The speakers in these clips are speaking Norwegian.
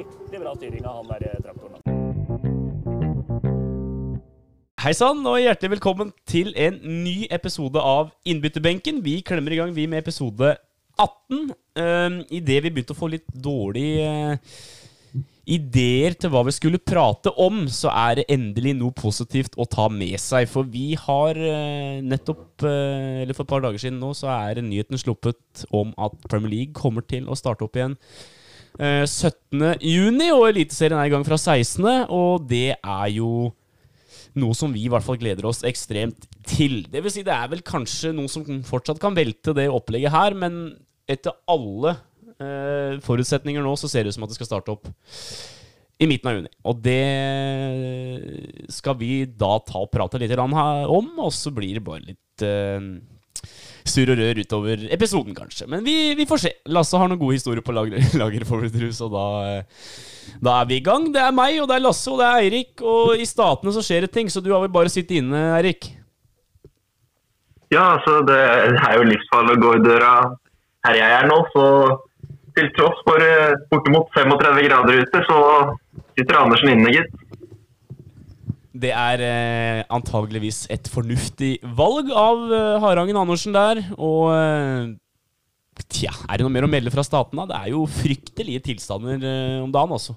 fryktelig bra styring av han der eh, traktoren. Hei sann, og hjertelig velkommen til en ny episode av Innbytterbenken. Vi klemmer i gang, vi, med episode 18. Um, Idet vi begynte å få litt dårlige uh, ideer til hva vi skulle prate om, så er det endelig noe positivt å ta med seg. For vi har uh, nettopp, eller for et par dager siden nå, så er nyheten sluppet om at Premier League kommer til å starte opp igjen. 17. juni, og Eliteserien er i gang fra 16., og det er jo noe som vi i hvert fall gleder oss ekstremt til. Det vil si, det er vel kanskje noe som fortsatt kan velte det opplegget her, men etter alle eh, forutsetninger nå, så ser det ut som at det skal starte opp i midten av juni. Og det skal vi da ta og prate litt om, og så blir det bare litt eh, surr og rør utover episoden, kanskje. Men vi, vi, får se. Lasse har noen gode historier på lager, lager for Rus, og da, da, er vi i gang. Det er meg, og det er Lasse, og det er Eirik. Og i Statene så skjer det ting, så du har vel bare sittet inne, Eirik? Ja, altså det er jo livsfarlig å gå i døra her jeg er nå. Så til tross for eh, bortimot 35 grader ute, så sitter Andersen inne, gitt. Det er eh, antageligvis et fornuftig valg av eh, Harangen Andersen der. Og eh, tja, er det noe mer å melde fra staten, da? Det er jo fryktelige tilstander eh, om dagen, altså.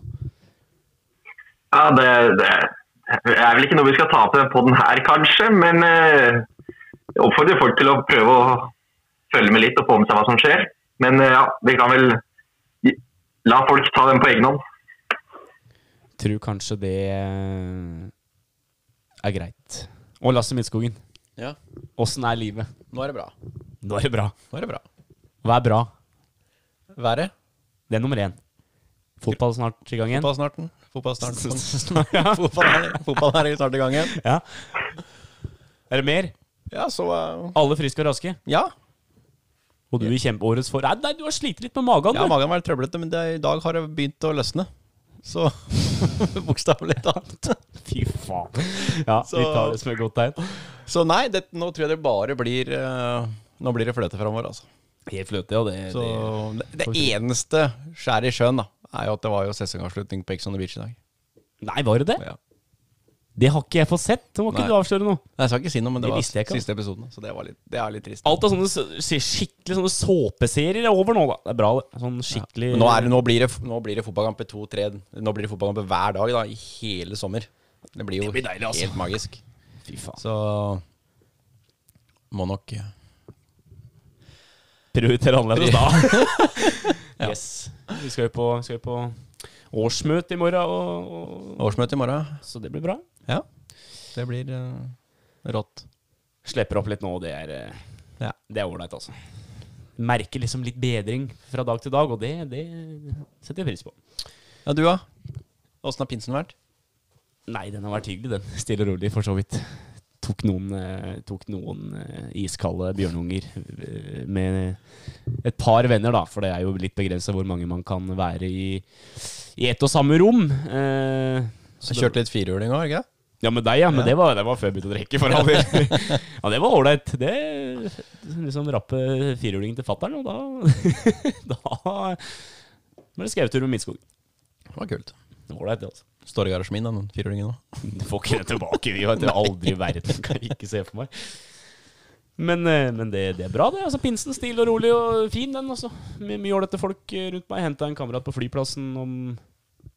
Ja, det, det er vel ikke noe vi skal ta på den her, kanskje. Men eh, jeg oppfordrer folk til å prøve å følge med litt og få med seg hva som skjer. Men eh, ja, vi kan vel la folk ta den på egen hånd. Tror kanskje det er greit. Og Lasse Midtskogen, Ja, åssen er livet? nå er det bra. Nå er det bra. Nå er det bra. Hva er bra? Været? Det er nummer én. Fotball snart i gang igjen. Fotballsnarten. Fotballsnarten. ja. fotball, er, fotball er snart i gang igjen. ja. Er det mer? Ja, så uh, Alle friske og raske? Ja. Og du i kjempeårets for... Nei, nei, du har slitt litt med magen. ja du. magen var litt trøblete, men det, i dag har det begynt å løsne. Så bokstavelig talt. Fy faen. Ja, Så- vi tar det som et godt tegn. Så nei, det, nå tror jeg det bare blir uh, Nå blir det fløte framover, altså. Helt fløte, ja. Det, Så det. det, det eneste skjæret i sjøen, da, er jo at det var jo sesongavslutning på Ex on the Beach i dag. Nei, var det det? Ja. Det har ikke jeg fått sett. Så må ikke Nei. du avsløre noe. Nei, Jeg skal ikke si noe, men det, Det var ikke, siste episoden. Så det, var litt, det er litt trist. Alt av sånne skikkelig sånne såpeserier er over nå, da. Det er bra, det. Sånn skikkelig ja. nå, er det, nå, blir det, nå blir det fotballkamper to-tre Nå blir det fotballkamper hver dag da, i hele sommer. Det blir jo Det blir deilig, altså. helt magisk. Fy faen. Så må nok eh, Prioritere annerledes da. Yes. Vi skal jo på, skal jo på årsmøte i morgen, og, og, årsmøte i morgen. så det blir bra. Ja. Det blir uh, rått. Slipper opp litt nå, og det er uh, Ja. Det er ålreit, altså. Merker liksom litt bedring fra dag til dag, og det, det setter jeg pris på. Ja, du da? Åssen har pinsen vært? Nei, den har vært hyggelig, den. Stille og rolig, for så vidt. Tok noen, eh, tok noen eh, iskalde bjørnunger med et par venner, da. For det er jo litt begrensa hvor mange man kan være i, i ett og samme rom. Eh, Så kjørte litt firehjuling òg, ikke Ja, med deg, ja. Men det, var, det var før jeg begynte å drikke, for all del. ja, det var ålreit. Det liksom rappe firehjulingen til fatter'n, og da Da ble det skautur med Midtskog. Det var kult. Ålreit, det, altså. Står i garasjen min, den firehjulingen nå. Du får ikke den tilbake. Vi vet, aldri i verden kan jeg ikke se for meg. Men, eh, men det, det er bra, det. altså Pinsen stille og rolig og fin, den. altså Mye mye ålreite folk eh, rundt meg. Henta en kamerat på flyplassen om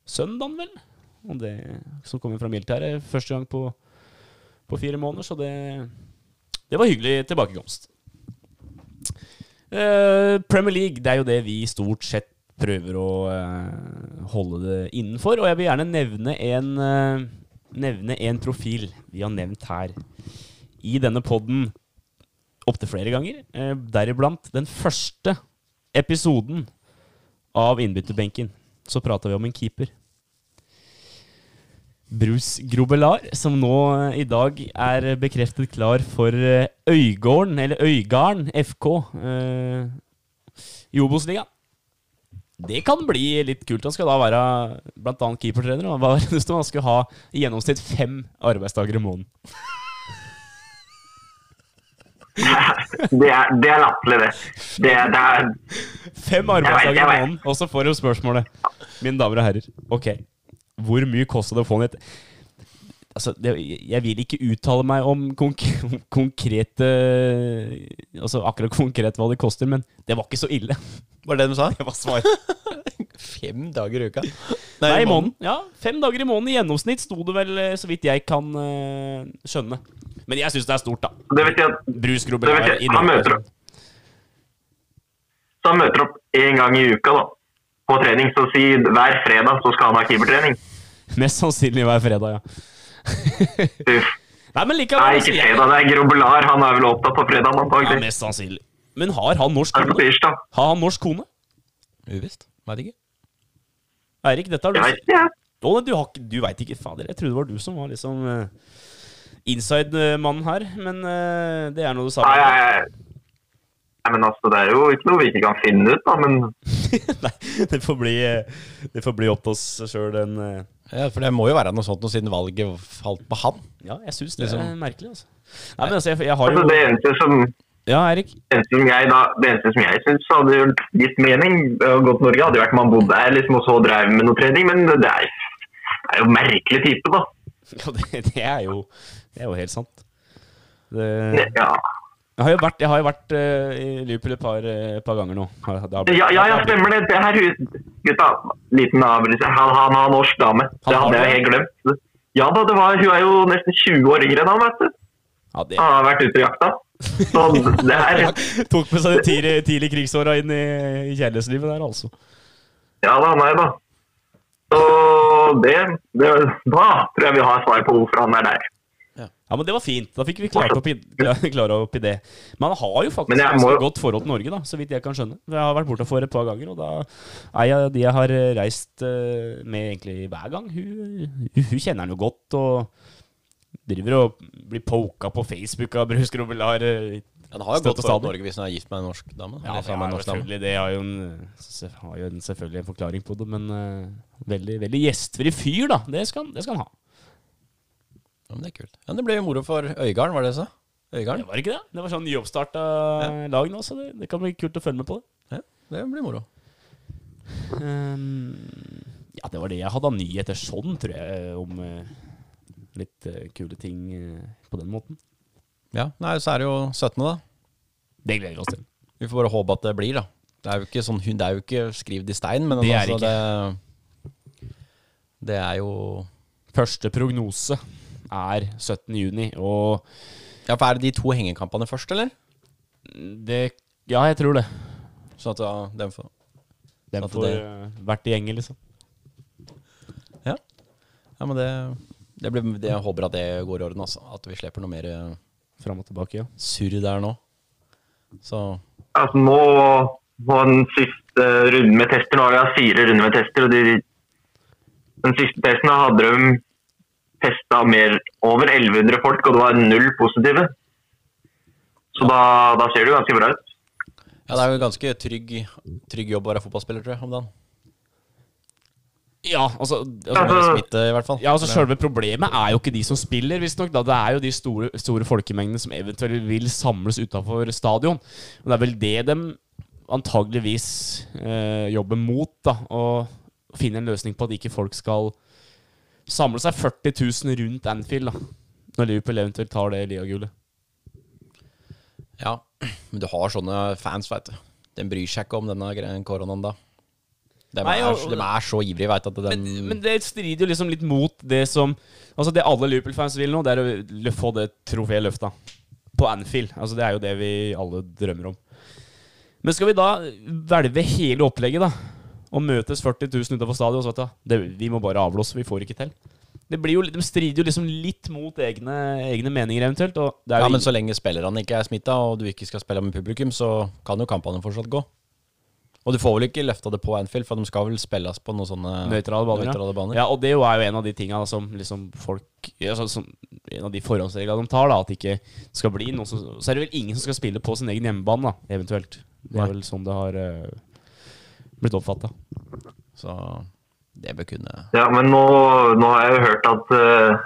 søndagen, vel. Og det, som kommer fra militæret første gang på, på fire måneder, så det, det var hyggelig tilbakekomst. Eh, Premier League, det er jo det vi stort sett prøver å eh, holde det innenfor. Og jeg vil gjerne nevne en, eh, nevne en profil vi har nevnt her i denne podden opptil flere ganger. Eh, deriblant den første episoden av Innbytterbenken. Så prata vi om en keeper. Bruce Grobelar, som nå eh, i dag er bekreftet klar for eh, Øygården, eller Øygarden FK, eh, i Obos-ligaen. Det kan bli litt kult. Han skal da være annet keepertrener. og? Han skal ha i gjennomsnitt fem arbeidsdager i måneden. Det er, det er latterlig, det. Det, er- det er Fem arbeidsdager i måneden, og så får du spørsmålet. Mine damer og herrer, ok. Hvor mye kosta det å få den et Altså, det, jeg vil ikke uttale meg om konk konkrete Altså akkurat konkret hva det koster, men det var ikke så ille. Var det det de sa? Det var svaret. Fem dager i uka? Nei, i måneden. Ja, fem dager i måneden i gjennomsnitt sto det vel, eh, så vidt jeg kan uh, skjønne. Men jeg syns det er stort, da. Det vil si at Brusgrubber Det vet jeg. Han møter opp. så han møter opp én gang i uka da, på trening. Så si hver fredag så skal han ha keepertrening. Mest sannsynlig hver fredag, ja. Nei, men Nei, likevel. ikke altså, jeg- fredag. Det er Grobelar. Han er vel opptatt på fredag, Ja, mest sannsynlig. Men har han norsk kone? Har han norsk kone? Uvisst. Veit ikke. Eirik, dette har du Jeg vet ikke. Å, du, har ikke- du veit ikke, fader. Jeg trodde det var du som var liksom uh, inside-mannen her, men uh, det er noe du sa. Nei, jeg, ja. Nei, men altså, Det er jo ikke noe vi ikke kan finne ut, da. Men Nei, det får bli, eh, det får bli opp til oss sjøl, den eh, Ja, For det må jo være noe sånt noe siden valget falt på han. Ja, jeg syns det er Liksom. merkelig, altså. Nei, men altså, jeg, jeg har altså, jo det eneste som, Ja, Erik? det eneste som jeg da, eneste som jeg syns hadde gjort gitt mening å gå til Norge, hadde jo vært om han bodde der liksom, og så drev med noe trening. Men det er, er jo merkelig type, da. Ja, det, det, er jo, det er jo helt sant. Det, Ja, jeg har jo vært, har jo vært uh, i Liverpool et par, uh, par ganger nå. Har- ja, ja, ja stemmer det. Det her gutta, liten avbrytelse. Han, han har norsk dame. Han Det hadde jeg helt glemt. Ja da, det var, hun er jo nesten 20 år yngre enn han, vet du. Ja, det Han har vært ute og jakta. Så det her tok med seg de tidlig, tidlig krigsåra inn i, i kjærlighetslivet der, altså. Ja da, nei da. Så det, det Da tror jeg vi har svar på hvorfor han er der. Ja, men det var fint. Da fikk vi klart opp i, klare opp i det. Men han har jo faktisk et må- godt forhold til Norge, da, så vidt jeg kan skjønne. Jeg har vært borte for et par ganger, og da er jeg de jeg har reist eh, med egentlig hver gang. Hun, hun, kjenner han jo godt, og driver og blir poka på Facebook av Brusgrobelar. eh, Han har jo gått til. Norge hvis han er gift med en norsk dame. Ja, ja, jo norsk dame. selvfølgelig, det har jo, en, har jo en, selvfølgelig en forklaring på det, men uh, veldig, veldig gjestfri fyr, da. Det skal, det skal han ha. Ja, men det er kult. Men det ble jo moro for Øygarden, var det det du? Øygarden? Det var ikke det? Det var sånn nyoppstarta lag nå, så det, det kan bli kult å følge med på det. Ja, det blir moro. Um, ja, det var det jeg hadde av nyheter sånn, tror jeg, om uh, litt uh, kule ting uh, på den måten. Ja, nei, så er det jo 17., da. Det gleder vi oss til. Vi får bare håpe at det blir, da. Det er jo ikke sånn, det er jo ikke skrevet i stein, men Det er altså, det, det er jo Første prognose er 17. juni, og Ja, for er det de to hengekampene først, eller? det Ja, jeg tror det. Sånn at ja, dem får Den At får det- vært i gjengen, liksom. Ja. ja, men det, det blir, det, Jeg håper at det går i orden, altså. At vi slipper noe mer eh, Fram og tilbake, ja. surr der nå. Så Altså nå på den siste runden med tester, nå har vi hatt fire runder med tester, og de, den siste testen hadde de testa mer over 1100 folk, og det var null positive. Så da, da ser det jo ganske bra ut. Ja, det er jo en ganske trygg, trygg jobb å være fotballspiller, tror jeg, om dagen. Ja, altså, altså Altså, smitte, i hvert fall. Ja, altså Selve problemet er jo ikke de som spiller, visstnok. Det er jo de store, store folkemengdene som eventuelt vil samles utafor stadion. Og det er vel det de antageligvis eh, jobber mot. da Å finne en løsning på at ikke folk skal samle seg 40 000 rundt Anfield da når Liverpool eventuelt tar det ligagullet. Ja, men du har sånne fans, veit du. De bryr seg ikke om denne koronaen, da. De, Nei, er, og- de er så ivrige, veit at de Men, men det strider jo liksom litt mot det som Altså Det alle Liverpool-fans vil nå, det er å få det trofeet løfta. På Anfield. Altså Det er jo det vi alle drømmer om. Men skal vi da hvelve hele opplegget, da? Og møtes 40 000 utenfor stadion? Så vet du, det, vi må bare avblåse, vi får ikke til. Det blir jo, De strider jo liksom litt mot egne, egne meninger, eventuelt. Ja, men så lenge spillerne ikke er smitta, og du ikke skal spille med publikum, så kan jo kampene fortsatt gå. Og du får vel ikke løfta det på Anfield, for de skal vel spilles på noen sånne Nøytrale baner, nøytrale baner. Ja, og det er jo en av de tinga som liksom folk altså, som, En av de forhåndsreglene de tar, da at det ikke skal bli noen så, så er det vel ingen som skal spille på sin egen hjemmebane, da, eventuelt. Det er vel sånn det har eh, blitt oppfatta. Så det bør kunne Ja, men nå, nå har jeg jo hørt at uh,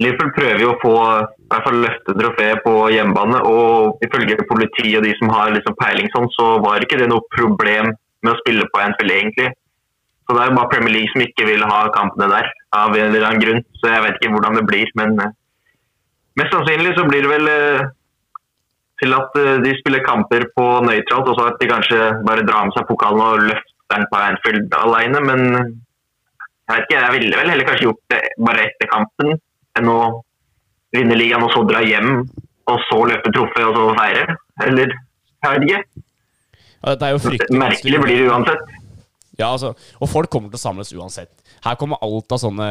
Liverpool prøver jo å få i hvert fall løfte trofeet på hjemmebane. Og ifølge politiet og de som har liksom peiling sånn, så var ikke det noe problem med å spille på Anfield egentlig. Så det er jo bare Premier League som ikke vil ha kampene der av en eller annen grunn. Så jeg vet ikke hvordan det blir, men uh, mest sannsynlig så blir det vel eh, til at eh, de spiller kamper på nøytralt, og så at de kanskje bare drar med seg pokalen og løfter den på Anfield alene. Men jeg vet ikke, jeg ville vel heller kanskje gjort det bare etter kampen enn å vinne ligaen og så dra hjem og så løpe trofé og så feire. Eller jeg vet ikke. Ja, dette er jo fryktelig Merkelig blir det uansett. Ja, altså, og folk kommer til å samles uansett. Her kommer alt av sånne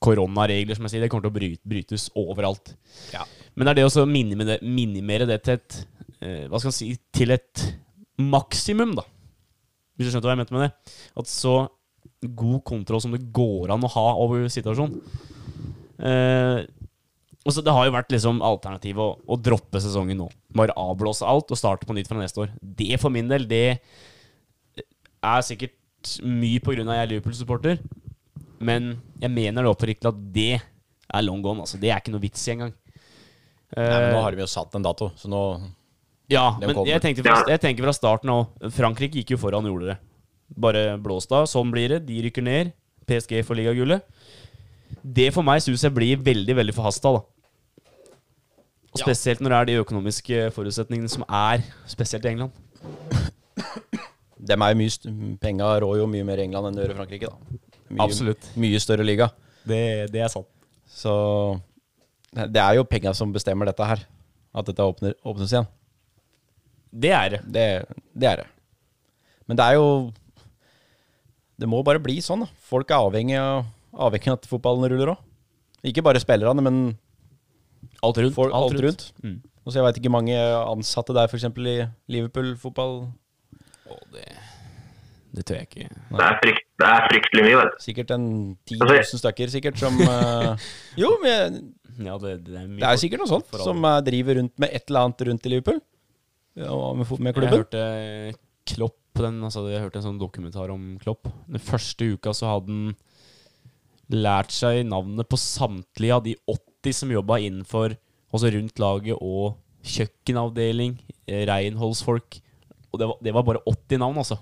koronaregler som jeg sier, det kommer til å bryt, brytes overalt. Ja. Men det er det å minimere, minimere det til et eh, Hva skal man si Til et maksimum, da. Hvis du skjønte hva jeg mente med det? At så god kontroll som det går an å ha over situasjonen. Eh, og så Det har jo vært liksom alternativet å, å droppe sesongen nå. Bare avblåse alt og starte på nytt fra neste år. Det for min del, det er sikkert mye av jeg er Liverpool-supporter. Men jeg mener det oppriktig at det er long gone. Altså. Det er ikke noe vits i engang. Nei, men nå har vi jo satt en dato, så nå Ja, men jeg, tenkte fra, jeg tenker fra starten av Frankrike gikk jo foran og gjorde det. Bare blåst av. Sånn blir det. De rykker ned. PSG får ligagullet. Det for meg syns jeg blir veldig veldig forhasta. da. Og. Spesielt når det er de økonomiske forutsetningene som er, spesielt i England. Dem er jo mye Penga rår jo mye mer i England enn det gjør i Frankrike, da. Mye. Mye større liga. Det, det er sant. Så det er jo penga som bestemmer dette her. At dette åpner, åpnes igjen. Det er det. Det, det er det. Men det er jo Det må bare bli sånn, da. Folk er avhengig av, avhengig av at fotballen ruller òg. Ikke bare spillerne, men Alt rundt. For, alt, rundt. Mm. Og så Jeg veit ikke mange ansatte der, f.eks. i Liverpool-fotball. Å, det, det tør jeg ikke. Det er, frykt, det er fryktelig mye, vet du. Sikkert en 10 000 stykker sikkert som uh, Jo, men Ja, det, det er mye det er sikkert noe sånt som uh, driver rundt med et eller annet rundt i Liverpool. Ja, og med, klubben. med Jeg hørte Klopp den, altså Jeg hørte en sånn dokumentar om Klopp. Den første uka så hadde han lært seg navnet på samtlige av de 80 som jobba innenfor Altså rundt laget og kjøkkenavdeling, Reinholdsfolk renholdsfolk. Og det var, det var bare 80 navn, altså.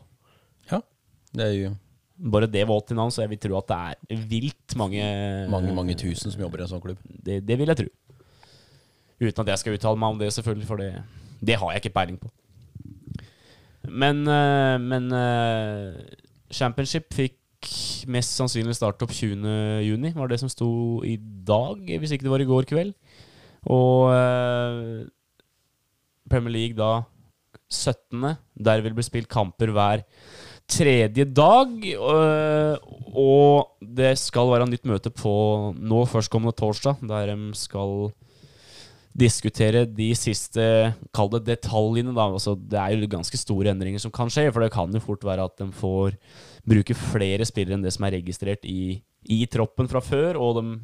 Det er jo Bare det 80 navn, så jeg vil tro at det er vilt mange mange, mange tusen som jobber i en sånn klubb. Det, det vil jeg tro. Uten at jeg skal uttale meg om det, selvfølgelig, for det, det har jeg ikke peiling på. Men, eh, men eh, Championship fikk mest sannsynlig starte opp 20. juni, var det som sto i dag, hvis ikke det var i går kveld. Og eh, Premier League da 17. Der vil det bli spilt kamper hver tredje dag. øh, og det skal være nytt møte på nå førstkommende torsdag, der de skal diskutere de siste Kall det detaljene, da. Altså, det er jo ganske store endringer som kan skje. For det kan jo fort være at de får bruke flere spillere enn det som er registrert i, i troppen fra før. Og de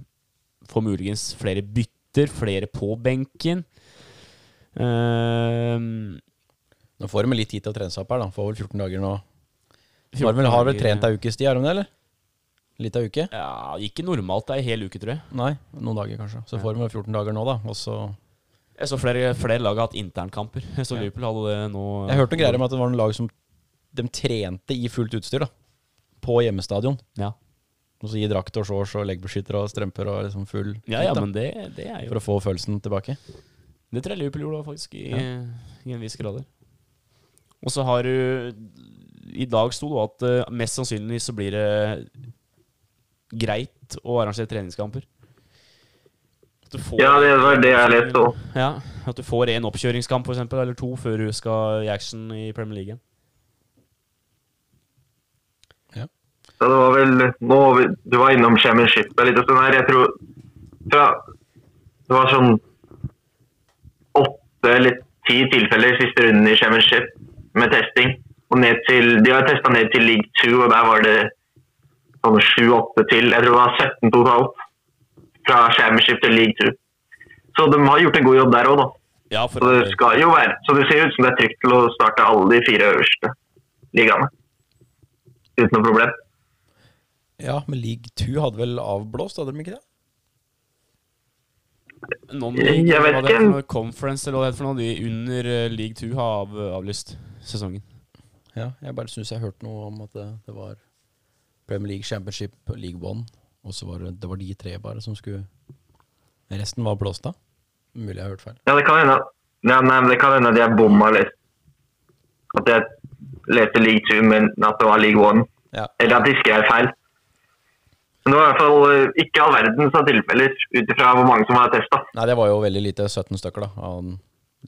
får muligens flere bytter, flere på benken. Uh, Nå får de litt tid til å trene seg opp her, da. Får vel 14 dager nå. 14 Har vel, trent ei ukes tid, har de det, eller? Litt av uke? Ja, ikke normalt. Det er en hel uke, tror jeg. Nei, noen dager kanskje. Så får de vel 14 dager nå, da. Og så Jeg så flere, flere lag har hatt internkamper. Så Liverpool hadde det nå. Jeg hørte noen greier om at det var noen lag som de trente i fullt utstyr, da. På hjemmestadion. Ja, Og så gi drakt og shorts og leggbeskytter og strømper og liksom full ja, ja da. men det, det er jo For å få følelsen tilbake. Det tror jeg Liverpool gjorde faktisk, i, i en viss grad. Og så har du I dag sto det at uh, mest sannsynlig så blir det greit å arrangere treningskamper. At du får, Ja, det var det jeg leste òg. Ja, At du får en oppkjøringskamp for eksempel, eller to før du skal i action i Premier League. Så det var vel nå, Du var innom championship en liten stund her. Jeg tror fra, Det var sånn åtte eller ti tilfeller i siste runden i championship med testing. Og ned til, de har testa ned til league 2, og der var det sånn sju-åtte til. Jeg tror det var 17 totalt. Fra championship til league 2. Så de har gjort en god jobb der òg, da. Ja, for Så det at- skal jo være Så det ser ut som det er trygt til å starte alle de fire øverste ligaene. Uten noe problem. Ja, men League 2 hadde vel avblåst, hadde de ikke det? Noen league, Jeg vet ikke. conference eller hva det er for noe, de under eh, league 2 har av, avlyst sesongen. Ja, jeg bare syns jeg hørte noe om at det, det var Premier League Championship, League One, og så var det, det var de tre bare som skulle Resten var blåst av. Mulig jeg har hørt feil. Ja, det kan hende ja, nei, det kan hende at jeg bomma litt. At jeg leste League 2, men at det var League one. Ja. Eller at de skrev feil. Men det var i hvert fall eh, ikke all verdens av tilfeller, ut ifra hvor mange som var testa. Nei, det var jo veldig lite. 17 stykker, da.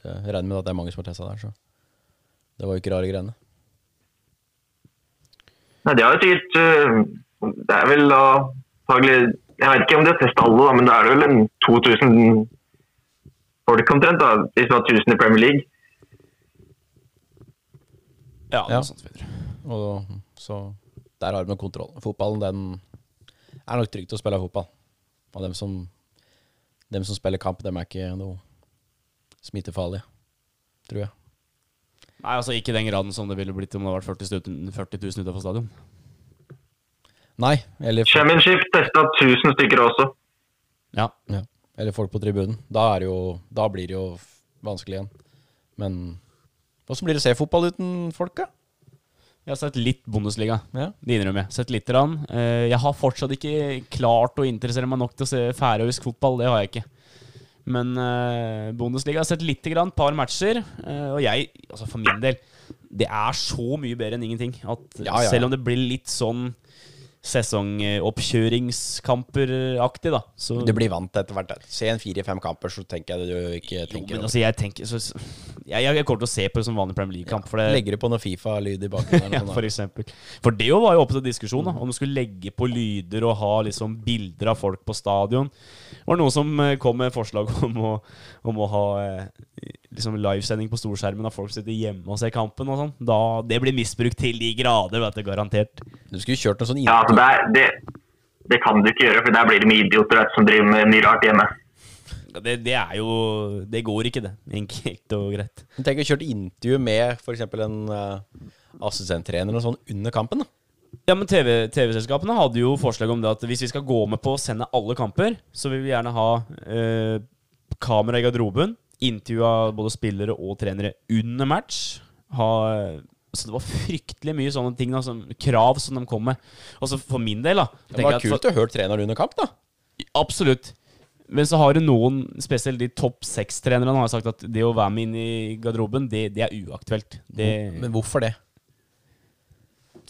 Jeg regner med at det er mange som har testa der, så det var jo ikke rare greiene. Nei, det har jo sikkert eh, Det er vel antagelig Jeg vet ikke om de har testa alle, da, men da er det vel en 2000 folk omtrent, da, hvis man har 1000 i Premier League. Ja, Ja. noe sånt videre. Og så der har de kontroll. Fotballen, den er nok trygt å spille fotball. Og dem som, dem som spiller kamp, dem er ikke noe smittefarlige, tror jeg. Nei, altså ikke i den graden som det ville blitt om det hadde vært 40, 40 000 utenfor stadion. Nei, eller, Championship testa 1000 stykker også. Ja. ja, eller folk på tribunen. Da, er det jo, da blir det jo vanskelig igjen. Men åssen blir det å se fotball uten folk, da? Jeg har sett litt Bundesliga. Ja. Det innrømmer jeg. Sett litt rann. Eh, Jeg har fortsatt ikke klart å interessere meg nok til å se færøysk fotball. Det har jeg ikke. Men eh, Bundesliga har sett lite grann, par matcher. eh, og jeg, altså for min del, det er så mye bedre enn ingenting. At Ja, ja, ja. selv om det blir litt sånn sesongoppkjøringskamper-aktig, da. Så, Du blir vant etter hvert. Se en fire-fem kamper, så tenker jeg det du ikke jo, men altså, jeg tenker så, jeg, jeg kommer til å se på det som vanlig Premier League-kamp. Ja, Legger du på noe Fifa-lyd i bakgrunnen? ja, for eksempel. For det var jo oppe til diskusjon, da, om du skulle legge på lyder og ha liksom bilder av folk på stadion. Det var noen som eh, kom med forslag om å, om å ha eh, liksom livesending på storskjermen av folk som sitter hjemme og ser kampen og sånn. Da, Det blir misbrukt til de grader, vet du, garantert. Du skulle kjørt noe sånn Ja, altså det, er, det, det kan du ikke gjøre, for der blir det mye idioter vet, som driver med mye rart hjemme. Det, det er jo Det går ikke, det. Enkelt og greit. Men Tenk å kjøre intervju med f.eks. en uh, assistenttrener og sånn under kampen. da. Ja, men TV TV-selskapene hadde jo forslag om det at hvis vi skal gå med på å sende alle kamper, så vil vi gjerne ha eh, kamera i garderoben, intervju av både spillere og trenere under match. Ha, så det var fryktelig mye sånne ting da, som, krav som de kom med. Altså For min del, da Det var kult at kult å høre treneren under kamp, da. Absolutt. Men så har du noen, spesielt de topp seks-trenerne, har sagt at det å være med inn i garderoben, det, det er uaktuelt. Det Men hvorfor det?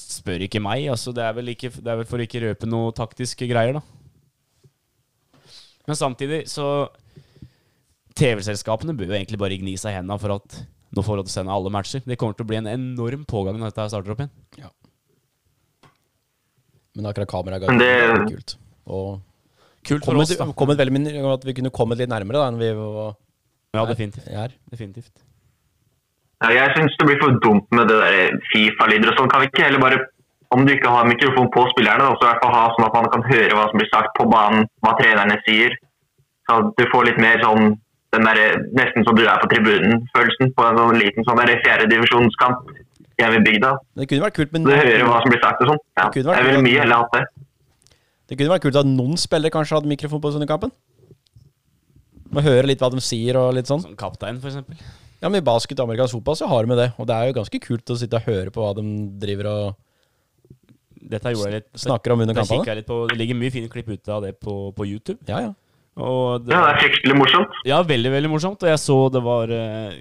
spør ikke meg. Altså, det, er ikke, det er vel for å ikke røpe noe taktiske greier, da. Men samtidig så TV-selskapene bør jo egentlig bare gni seg i hendene for at nå får de sende alle matcher. Det kommer til å bli en enorm pågang når dette starter opp igjen. Men akkurat kamera Men det- er kult. Og Kult for kommet, oss, da. kommet veldig at vi kunne kommet litt nærmere da enn vi var Ja, definitivt. her. definitivt. Ja, jeg syns det blir for dumt med det der Fifa-lyder og sånn. Kan vi ikke heller bare, om du ikke har mikrofon på spillerne, da, så i hvert fall ha sånn at man kan høre hva som blir sagt på banen, hva trenerne sier. Så du får litt mer sånn den der, nesten som du er på tribunen-følelsen på en sånn liten sånn fjerdedivisjonskamp hjemme i bygda. Det kunne vært kult men... Du hører hva som blir sagt og sånn. Ja, jeg ville mye heller hatt det. Det kunne vært kult at noen spillere kanskje hadde mikrofon på under kampen. Må høre litt hva de sier og litt sånn. Som kaptein, eksempel. Ja, men I basket og amerikansk fotball så har de det. Og det er jo ganske kult å sitte og høre på hva de driver og Dette gjorde jeg litt snakker om under kampene. Det ligger mye fine klipp ute av det på, på YouTube. Ja, ja. Og det, Ja, det er fryktelig morsomt. Ja, veldig, veldig morsomt. Og jeg så det var eh,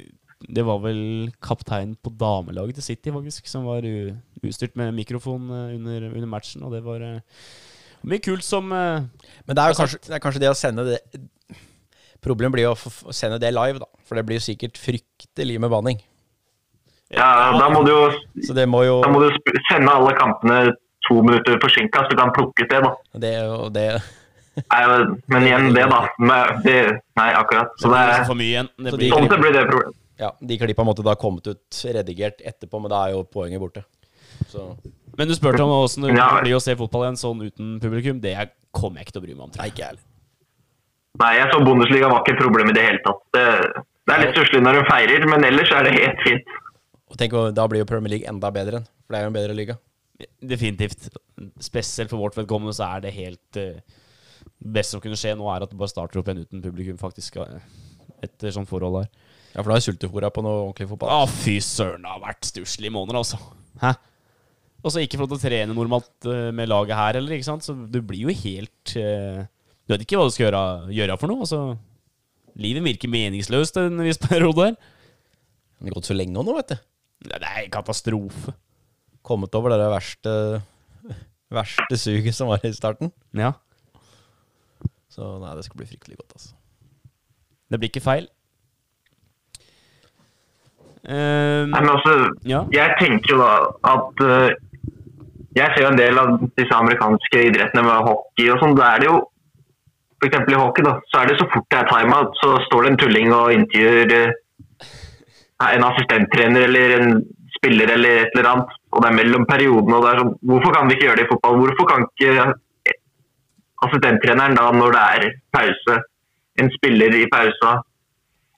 Det var vel kapteinen på damelaget til City, faktisk, som var u- utstyrt med mikrofon eh, under, under matchen. Og det var eh, mye kult som Men det er jo kanskje det, er kanskje det å sende det Problemet blir jo å sende det live, da. For det blir jo sikkert fryktelig med banning. Ja, da må du jo Så det må jo da må du sende alle kampene to minutter forsinka, så du kan plukke ut det, da. det, og det, Nei, men igjen det, da. Men det, nei, akkurat. Så det er, for mye igjen. Det Så blir, sånn det blir det problemet. problem. Ja, De klippa måtte da kommet ut redigert etterpå, men da er jo poenget borte. Så Men du spurte om åssen det Ja. blir å se fotball igjen sånn uten publikum. Det er- kommer jeg ikke til å bry meg om. Nei, jeg. ikke jeg heller. Nei, jeg så Bundesliga var ikke et problem i det hele tatt. Det, det er litt stusslig når hun feirer, men ellers er det helt fint. Og tenk, Da blir jo Premier League enda bedre, for det er jo en bedre liga. Definitivt. Spesielt for vårt vedkommende så er det helt eh, Det beste som kunne skje nå, er at du bare starter opp igjen uten publikum, faktisk. Etter sånn forhold her. Ja, for da er sultefòra på noe ordentlig fotball. Å, fy søren, det har vært stusslige måneder, altså. Hæ? Og så ikke få lov til å trene normalt eh, med laget her heller, ikke sant. Så du blir jo helt eh, Du vet ikke hva du skal gjøre, gjøre for noe. Altså, livet virker meningsløst en viss periode her. Det har gått så lenge nå, vet du. Det det er katastrofe. Kommet over det verste Verste suget som var i starten. Ja. Så nei, det skal bli fryktelig godt, altså. Det blir ikke feil. Um, Nei, men altså, ja. jeg tenker jo da at uh, Jeg ser jo en del av disse amerikanske idrettene med hockey og sånn. Da er det jo eksempel i hockey, da, så er det så fort det er timeout, så står det en tulling og intervjuer uh, en assistenttrener eller en spiller eller et eller annet. Og det er mellom periodene. og det er sånn, Hvorfor kan vi ikke gjøre det i fotball? Hvorfor kan ikke assistenttreneren da, når det er pause, en spiller i pausa,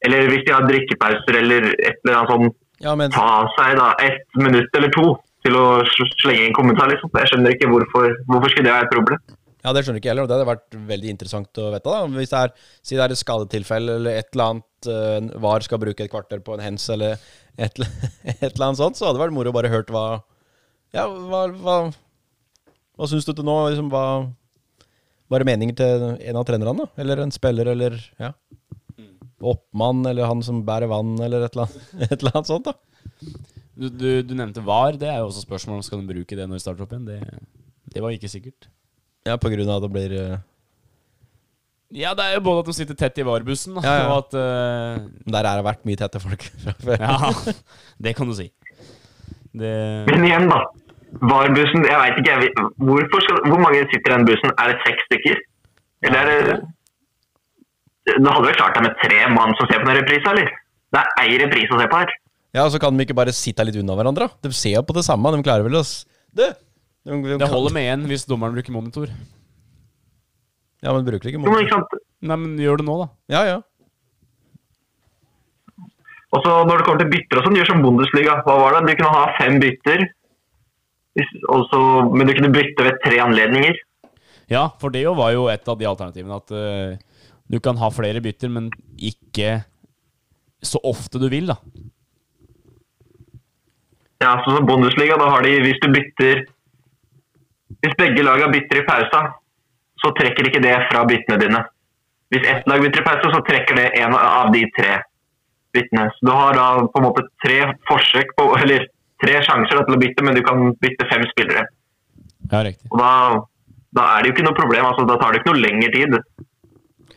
eller hvis de har drikkepauser eller et eller annet sånn Ja, men ta seg da ett minutt eller to til å slenge en kommentar. liksom. Jeg skjønner ikke hvorfor, hvorfor skulle det være et problem. Ja, Det skjønner ikke jeg heller, og det hadde vært veldig interessant å vite. da Hvis det er, si det er et skadetilfelle eller et eller annet uh, VAR skal bruke et kvarter på en hens eller et, et eller annet sånt, så hadde det vært moro å bare hørt hva Ja, hva Hva, hva syns du til nå? Liksom, hva Bare meninger til en av trenerne, da? Eller en spiller, eller ja. Oppmann, eller han som bærer vann, eller et eller annet, et eller annet sånt, da. Du, du, du nevnte VAR. Det er jo også spørsmål om skal de bruke det når de starter opp igjen. Det, det var ikke sikkert. Ja, på grunn av at det blir eh, Ja, det er jo både at de sitter tett i VAR-bussen, Ja, ja. og at uh... Der har det vært mye tette folk fra før. Ja, det kan du si. Det Men igjen, da. VAR-bussen Jeg veit ikke. jeg, Hvorfor skal, hvor mange sitter i den bussen? Er det seks stykker? Eller er det Nå hadde vi klart deg med tre mann som ser på den reprisa, eller? Det er ei reprise å se på her. Ja, og så kan de ikke bare sitte litt unna hverandre. De ser jo på det samme. De klarer vel å Det de, De, de, Det holder med én hvis dommeren bruker monitor. Ja, men bruker ikke monitor. Nei, men gjør det nå, da. Ja, ja. Og så når det kommer til bytter og sånn, gjør som Bundesliga. Hva var det? Du kunne ha fem bytter, Hvis- og så- men du kunne bytte ved tre anledninger. Ja, for det var jo et av de alternativene. At uh, du kan ha flere bytter, men ikke så ofte du vil, da. Ja, så som Bundesliga, da har de Hvis du bytter Hvis begge lagene bytter i pausa, så trekker ikke det fra byttene dine. Hvis ett lag bytter i pausa, så trekker det en av de tre byttene. Så du har da på en måte tre forsøk på Eller tre sjanser til å bytte, men du kan bytte fem spillere. Ja, riktig. Og da, da er det jo ikke noe problem. altså Da tar det ikke noe lengre tid.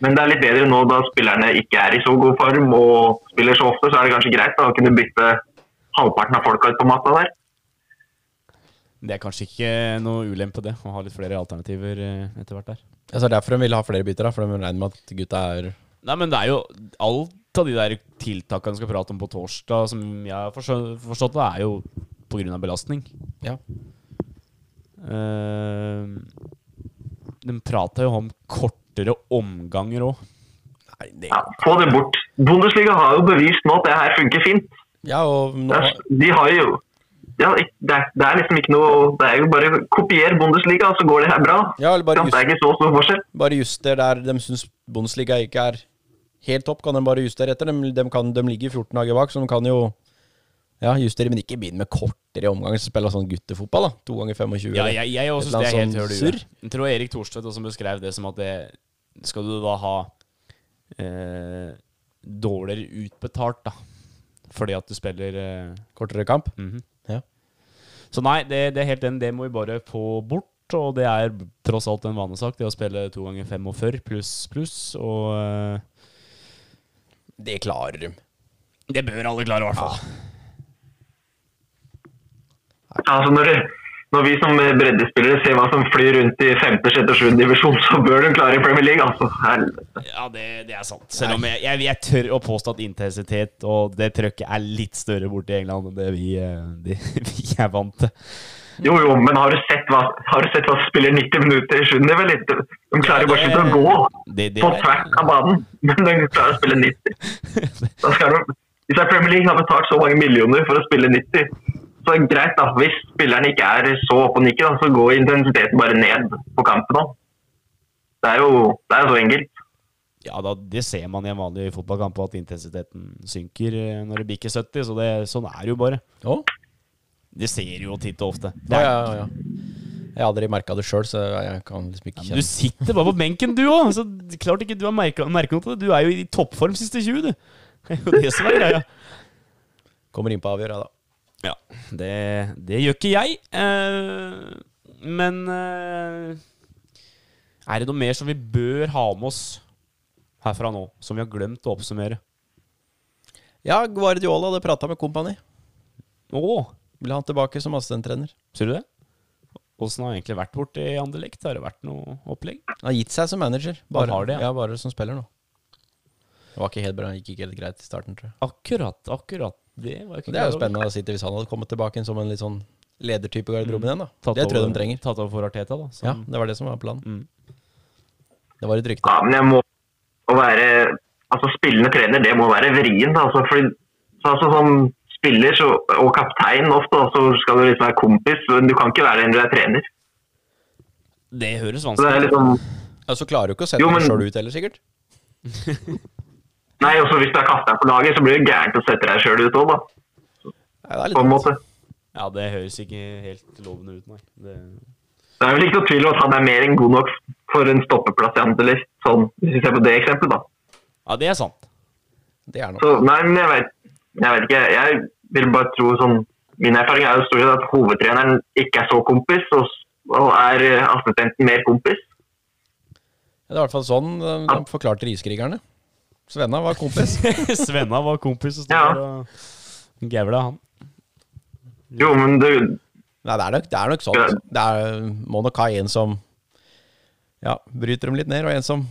Men det er litt bedre nå da spillerne ikke er i så god form og spiller så ofte, så er det kanskje greit da, å kunne bytte halvparten av folka ut på matta der. Det er kanskje ikke noe ulempe, det, å ha litt flere alternativer eh, etter hvert der. Ja, så det er derfor de vil ha flere bytter, da. For de regner med at gutta er Nei, men det er jo alt av de der tiltakene vi skal prate om på torsdag, som jeg har forstått det, er jo på grunn av belastning. Ja. Uh, de prata jo om kortere omganger òg. Det Ja, Få det bort. Bundesliga har jo bevist nå at det her funker fint. Ja, og nå er, de har jo ja, det, det er liksom ikke noe Det er jo bare kopier Bundesliga, så går det her bra. Ja, eller bare det er ikke så stor forskjell. Bare juster der de syns Bundesliga ikke er helt topp, kan de bare justere etter. De, de, kan, de ligger 14 dager bak, så de kan jo ja, justere, men ikke begynne med kortere omganger. så Spille sånn guttefotball, da. To ganger 25. Ja, jeg, jeg også synes det er helt sånn høl i surr. Jeg tror Erik Thorstvedt også beskrev det som at det skal du da ha eh, dårligere utbetalt, da. Fordi at du spiller eh, Kortere kamp. mhm. Ja. Så nei, det, det er helt den. Det må vi bare få bort. Og det er tross alt en vanesak, det å spille to ganger 45 pluss pluss. Og eh, Det klarer de. det bør alle klare, i hvert fall. Altså når, når vi som breddespillere ser hva som flyr rundt i 5., 6. og 7. divisjon, så bør de klare i Premier League. altså. Helvete. Ja, det, det er sant. Selv om jeg, jeg, jeg tør å påstå at intensitet og det trøkket er litt større borte i England enn det vi, eh, det, vi er vant til. Jo, jo, men har du sett hva, har du sett hva spiller 90 minutter i 7. nivå? De klarer jo bare ikke å gå Det, det på tvert av banen, men de klarer å spille 90. Da skal de, hvis er Premier League har betalt så mange millioner for å spille 90, så er det greit da, hvis spilleren ikke er så oppe og nikker, så går intensiteten bare ned på kampen. da. Det er jo, det er så enkelt. Ja, da, Det ser man i en vanlig fotballkamp, at intensiteten synker eh, når det bikker 70. Så det, sånn er det jo bare. Å? Det ser jo titt og ofte. Ja, ja, ja. Jeg har aldri merka det sjøl, så jeg kan liksom ikke kjenne Du sitter bare på benken, du òg! Så klart ikke du har merka noe til det. Du er jo i toppform siste 20, du. Det er jo det som er greia. Kommer inn på avgjør, da. Ja, det, det gjør ikke jeg. Eh, men eh, er det noe mer som vi bør ha med oss herfra nå, som vi har glemt å oppsummere? Ja, Guardiola hadde prata med Kompani. Å, Vil ha han tilbake som assistenttrener. ser du det? Åssen har han egentlig vært borti Anderlecht? Har det vært noe opplegg? Han har gitt seg som manager. Bare, har det, ja. ja. bare som spiller nå. Det var ikke helt bra, det gikk ikke helt greit i starten, tror jeg. Akkurat, akkurat. Det var ikke Det er jo spennende å sitte hvis han hadde kommet tilbake som en litt sånn ledertype i garderoben igjen, da. Tatt Det tror jeg de trenger. Tatt over for Arteta, da. som- Ja, det var det som var planen. Mm. Det var et rykte. Ja, men jeg må være altså Spillende trener, det må være vrient. Altså, fordi, så, altså, som spiller så, og kaptein ofte, så skal du liksom være kompis. Men du kan ikke være den du er trener. Det høres Så det er vanskelig ut. liksom Ja, så klarer du ikke å sette Jo, deg sjøl ut heller, sikkert. Nei, også hvis du er kaptein på laget, så blir det gærent å sette deg sjøl ut òg, da. Nei, det er På en måte. Ja, det høres ikke helt lovende ut, nei. Det... Det er vel ikke noe tvil om at han er mer enn god nok for en stoppeplass i Anderlecht. Sånn, hvis vi ser på det eksempelet, da. Ja, det er sant. Det er nok. Så, nei, men jeg vet, jeg vet ikke. Jeg vil bare tro sånn Min erfaring er jo stort sett at hovedtreneren ikke er så kompis, og, og er eh, assistenten mer kompis. Det er i hvert fall sånn de, de forklarte riskrigerne. Svenna var kompis. Svenna var kompis og Ja. og gævla han. Jo, men du Nei, det er nok, det er nok sånn. Det er, må nok ha en som ja, bryter dem litt ned, og en som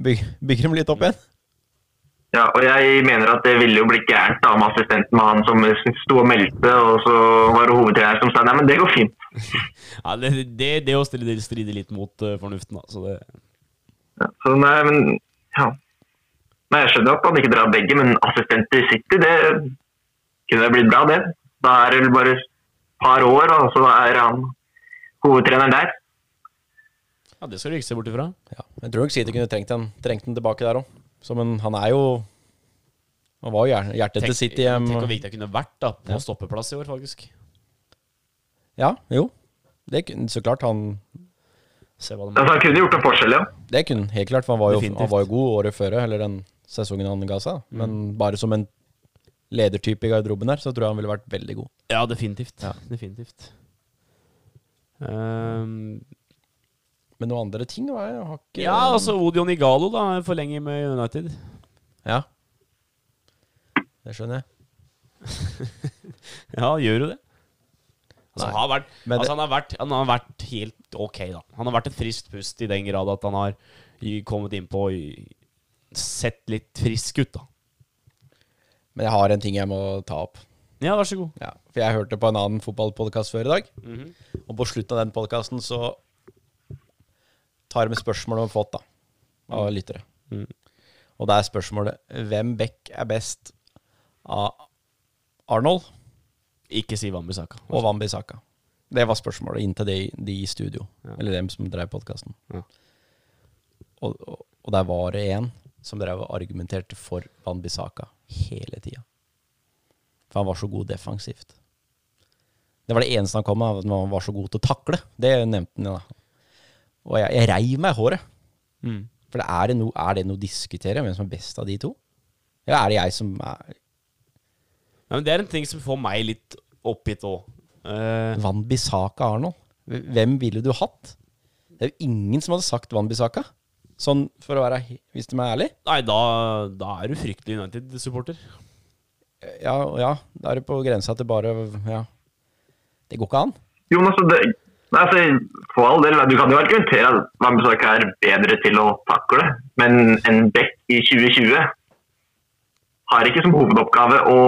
bygger, bygger dem litt opp igjen. Ja, og jeg mener at det ville jo blitt gærent da med assistenten med han som sto og meldte, og så var det hovedtreneren som sa nei, men det går fint. Ja, det, det, det å stride, litt mot uh, fornuften, da. Så det Ja, så nei, men ja. Nei, jeg skjønner at han ikke drar begge, men assistent i City, det kunne blitt bra, det. Da er det bare et par år, og så er han hovedtreneren der. Ja, det skal du ikke se bort ifra. Ja, jeg tror nok City kunne trengt den, trengt den tilbake der òg. Men han er jo Han var jo hjer- hjertet til City. Tenk hvor Um, viktig det kunne vært da på Ja. stoppeplass i år, faktisk. ja, jo. Det kunne, så klart han Se hva de Altså, han kunne gjort en forskjell, ja. Det kunne helt klart, for han var jo, han var jo god året før, eller den sesongen han ga seg. Mm. Men bare som en ledertype i garderoben her, så tror jeg han ville vært veldig god. Ja, definitivt. Ja. Definitivt. Ehm, Men noen andre ting var jeg har ikke ja, altså Odion Igalo da forlenger med United. Ja. Det skjønner jeg. Ja, gjør du det? Altså, han, har vært, det- altså, han, har vært, han har vært helt ok, da. Han har vært et friskt pust i den grad at han har kommet innpå og sett litt frisk ut, da. Men jeg har en ting jeg må ta opp. Ja, vær så god. Ja, for jeg hørte på en annen fotballpodkast før i dag. Mhm. Og på slutten av den podkasten så tar med spørsmål om fått da, av lyttere. Mm. Og det er spørsmålet hvem Beck er best av Arnold Ikke si Wambisaka. og Wambisaka. Det var spørsmålet inntil de, de i studio, Ja. eller dem som drev podkasten. Ja. Og, og, og der var det en som drev og argumenterte for Wambisaka hele tida. For han var så god defensivt. Det var det eneste han kom med, at han var så god til å takle. Det nevnte han. Ja. Og jeg, jeg reiv meg i håret. Mm. For det er, det no, er det noe å diskutere, hvem som er best av de to? Eller er det jeg som er Ja, men det er en ting som får meg litt oppgitt òg. Uh, Van Bissaka Arnold? Hvem ville du hatt? Det er jo ingen som hadde sagt Van Bissaka. Sånn for å være Hvis du er ærlig. nei, da, da er du fryktelig United-supporter. Ja, ja, da er du på grensa til bare Ja. Det går ikke an. Jo, men altså, det, nei, altså, for all del, du kan jo argumentere at Wambisaka er bedre til å takle, men en Beck i 2020 har ikke som hovedoppgave å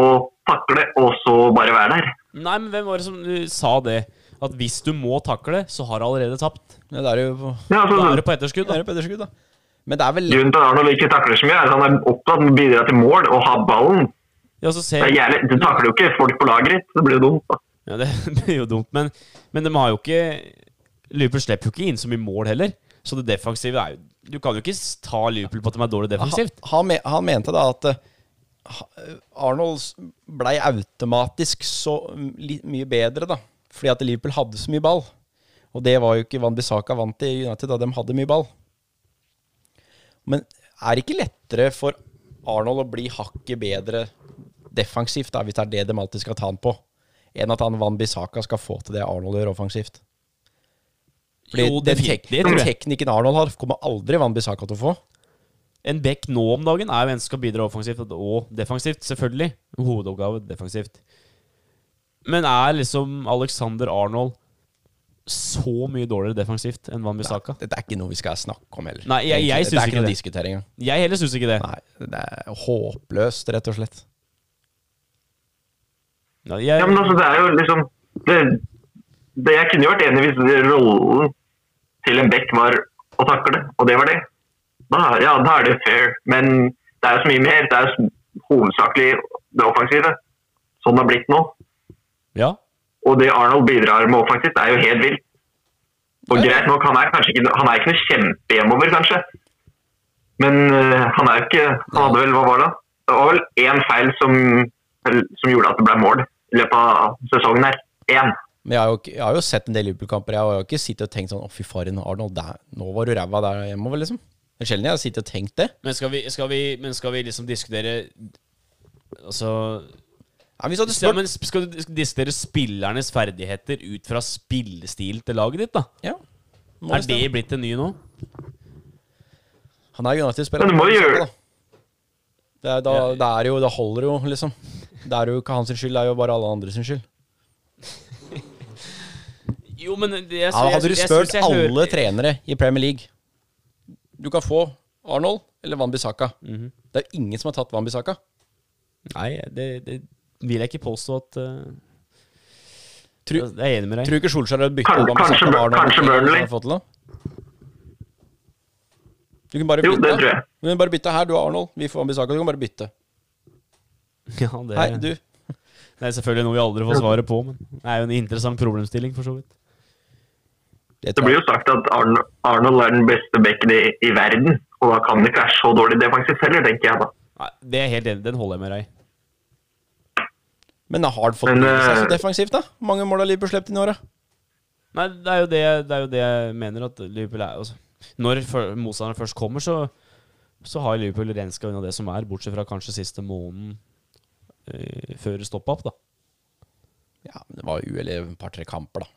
takle og så bare være der. Nei, men hvem var det som sa det? At hvis du må takle, så har du allerede tapt. Ja, det er jo på, Ja, Da altså, er det på etterskudd, det da. er jo på etterskudd, da. Men det er vel Grunnen til at Arnold ikke takler så mye, er at han er opptatt med å bidra til mål og ha ballen. Ja, så Det er jævlig, du takler jo ikke folk på laget ditt, det blir jo dumt. da. Ja, det blir jo dumt, men, men de har jo ikke Liverpool slipper jo ikke inn så mye mål heller. Så det defensive er jo Du kan jo ikke ta Liverpool på at de er dårlig defensivt. Han, han, han mente da at eh, Arnold blei automatisk så mye bedre, da. Fordi at Liverpool hadde så mye ball. Og det var jo ikke Van Bissaka vant til i United, da de hadde mye ball. Men er det ikke lettere for Arnold å bli hakket bedre defensivt, da, hvis det er det de alltid skal ta han på, enn at han Van Bissaka skal få til det Arnold gjør offensivt? Fordi Jo, den, tek den teknikken Arnold har, kommer aldri Van Bissaka til å få. En back nå om dagen er jo en som skal bidra offensivt og defensivt, selvfølgelig. Hovedoppgave defensivt. Men er liksom Alexander Arnold så mye dårligere defensivt enn Van Bissaka? Dette er ikke noe vi skal snakke om heller. Nei, jeg- jeg synes det er ikke ikke noe det. diskutering. Jeg heller syns ikke det. Nei, det er håpløst, rett og slett. Ja, jeg, Ja, men altså, det er jo liksom det, det Jeg kunne jo vært enig hvis rollen til en back var å takle, og det var det. Da, ja, da er det fair. Men det er jo så mye mer. Det er jo hovedsakelig det offensive. Sånn det har blitt nå. ja. Og det Arnold bidrar med offensivt, er jo helt vilt. Og Ja, greit nok, han er kanskje ikke, han er ikke noe kjempe hjemover, kanskje. Men uh, han er jo ikke Han hadde vel Hva var det? Det var vel én feil som, som gjorde at det ble mål i løpet av sesongen her. Én. Men jeg har jo, jeg har jo sett en del Liverpool-kamper. Jeg har jo ikke sittet og tenkt sånn Å, fy faren, Arnold, der, nå var du ræva der hjemover, liksom. Det er sjelden jeg har sittet og tenkt det. Men skal vi, skal vi, men skal vi liksom diskutere Altså Ja, hvis du hadde ja, men Skal du diskutere spillernes ferdigheter ut fra spillestil til laget ditt, da? ja, Er det blitt det nye nå? Han er United-spiller. Men du må jo gjøre-. Det er, da, det er jo, det holder jo, liksom. Det er jo ikke hans skyld, det er jo bare alle andres skyld. Jo, men det, jeg, Ja, hadde du jeg- jeg spurt synes hører- alle trenere i Premier League Du kan få Arnold eller Van Bissaka. -hmm. Det er ingen som har tatt Van Bissaka. Nei, det, det vil jeg ikke påstå at uh, Tru- Jeg er enig med deg. Tror du ikke Solskjær hadde bytta Kanskje- Van Bissaka kanskje- med Arnold? kanskje Burnley? hadde fått til det? Du kan bare Jo, bytte. det tror jeg. Du kan bare bytte her, du Arnold. Vi får Ambisaka. Du kan bare bytte. Ja, det, Hei, du. det er selvfølgelig noe vi aldri får svaret på, men det er jo en interessant problemstilling, for så vidt. Det Det blir jo sagt at Arn Arnold er den beste bekken i, i verden. Og da kan det ikke være så dårlig defensivt heller, tenker jeg da. Nei, det er helt enig Den holder jeg med deg i. Men har han fått Men, seg så eh, defensivt, da? Mange mål har Liverpool sluppet inn i året? Nei, det er jo det, det, er jo det jeg mener at Liverpool er altså, Når motstanderen først kommer, så, så har Liverpool renska unna det som er, bortsett fra kanskje siste måneden eh, før opp, da. Ja, men det var jo eller et par-tre kamper, da.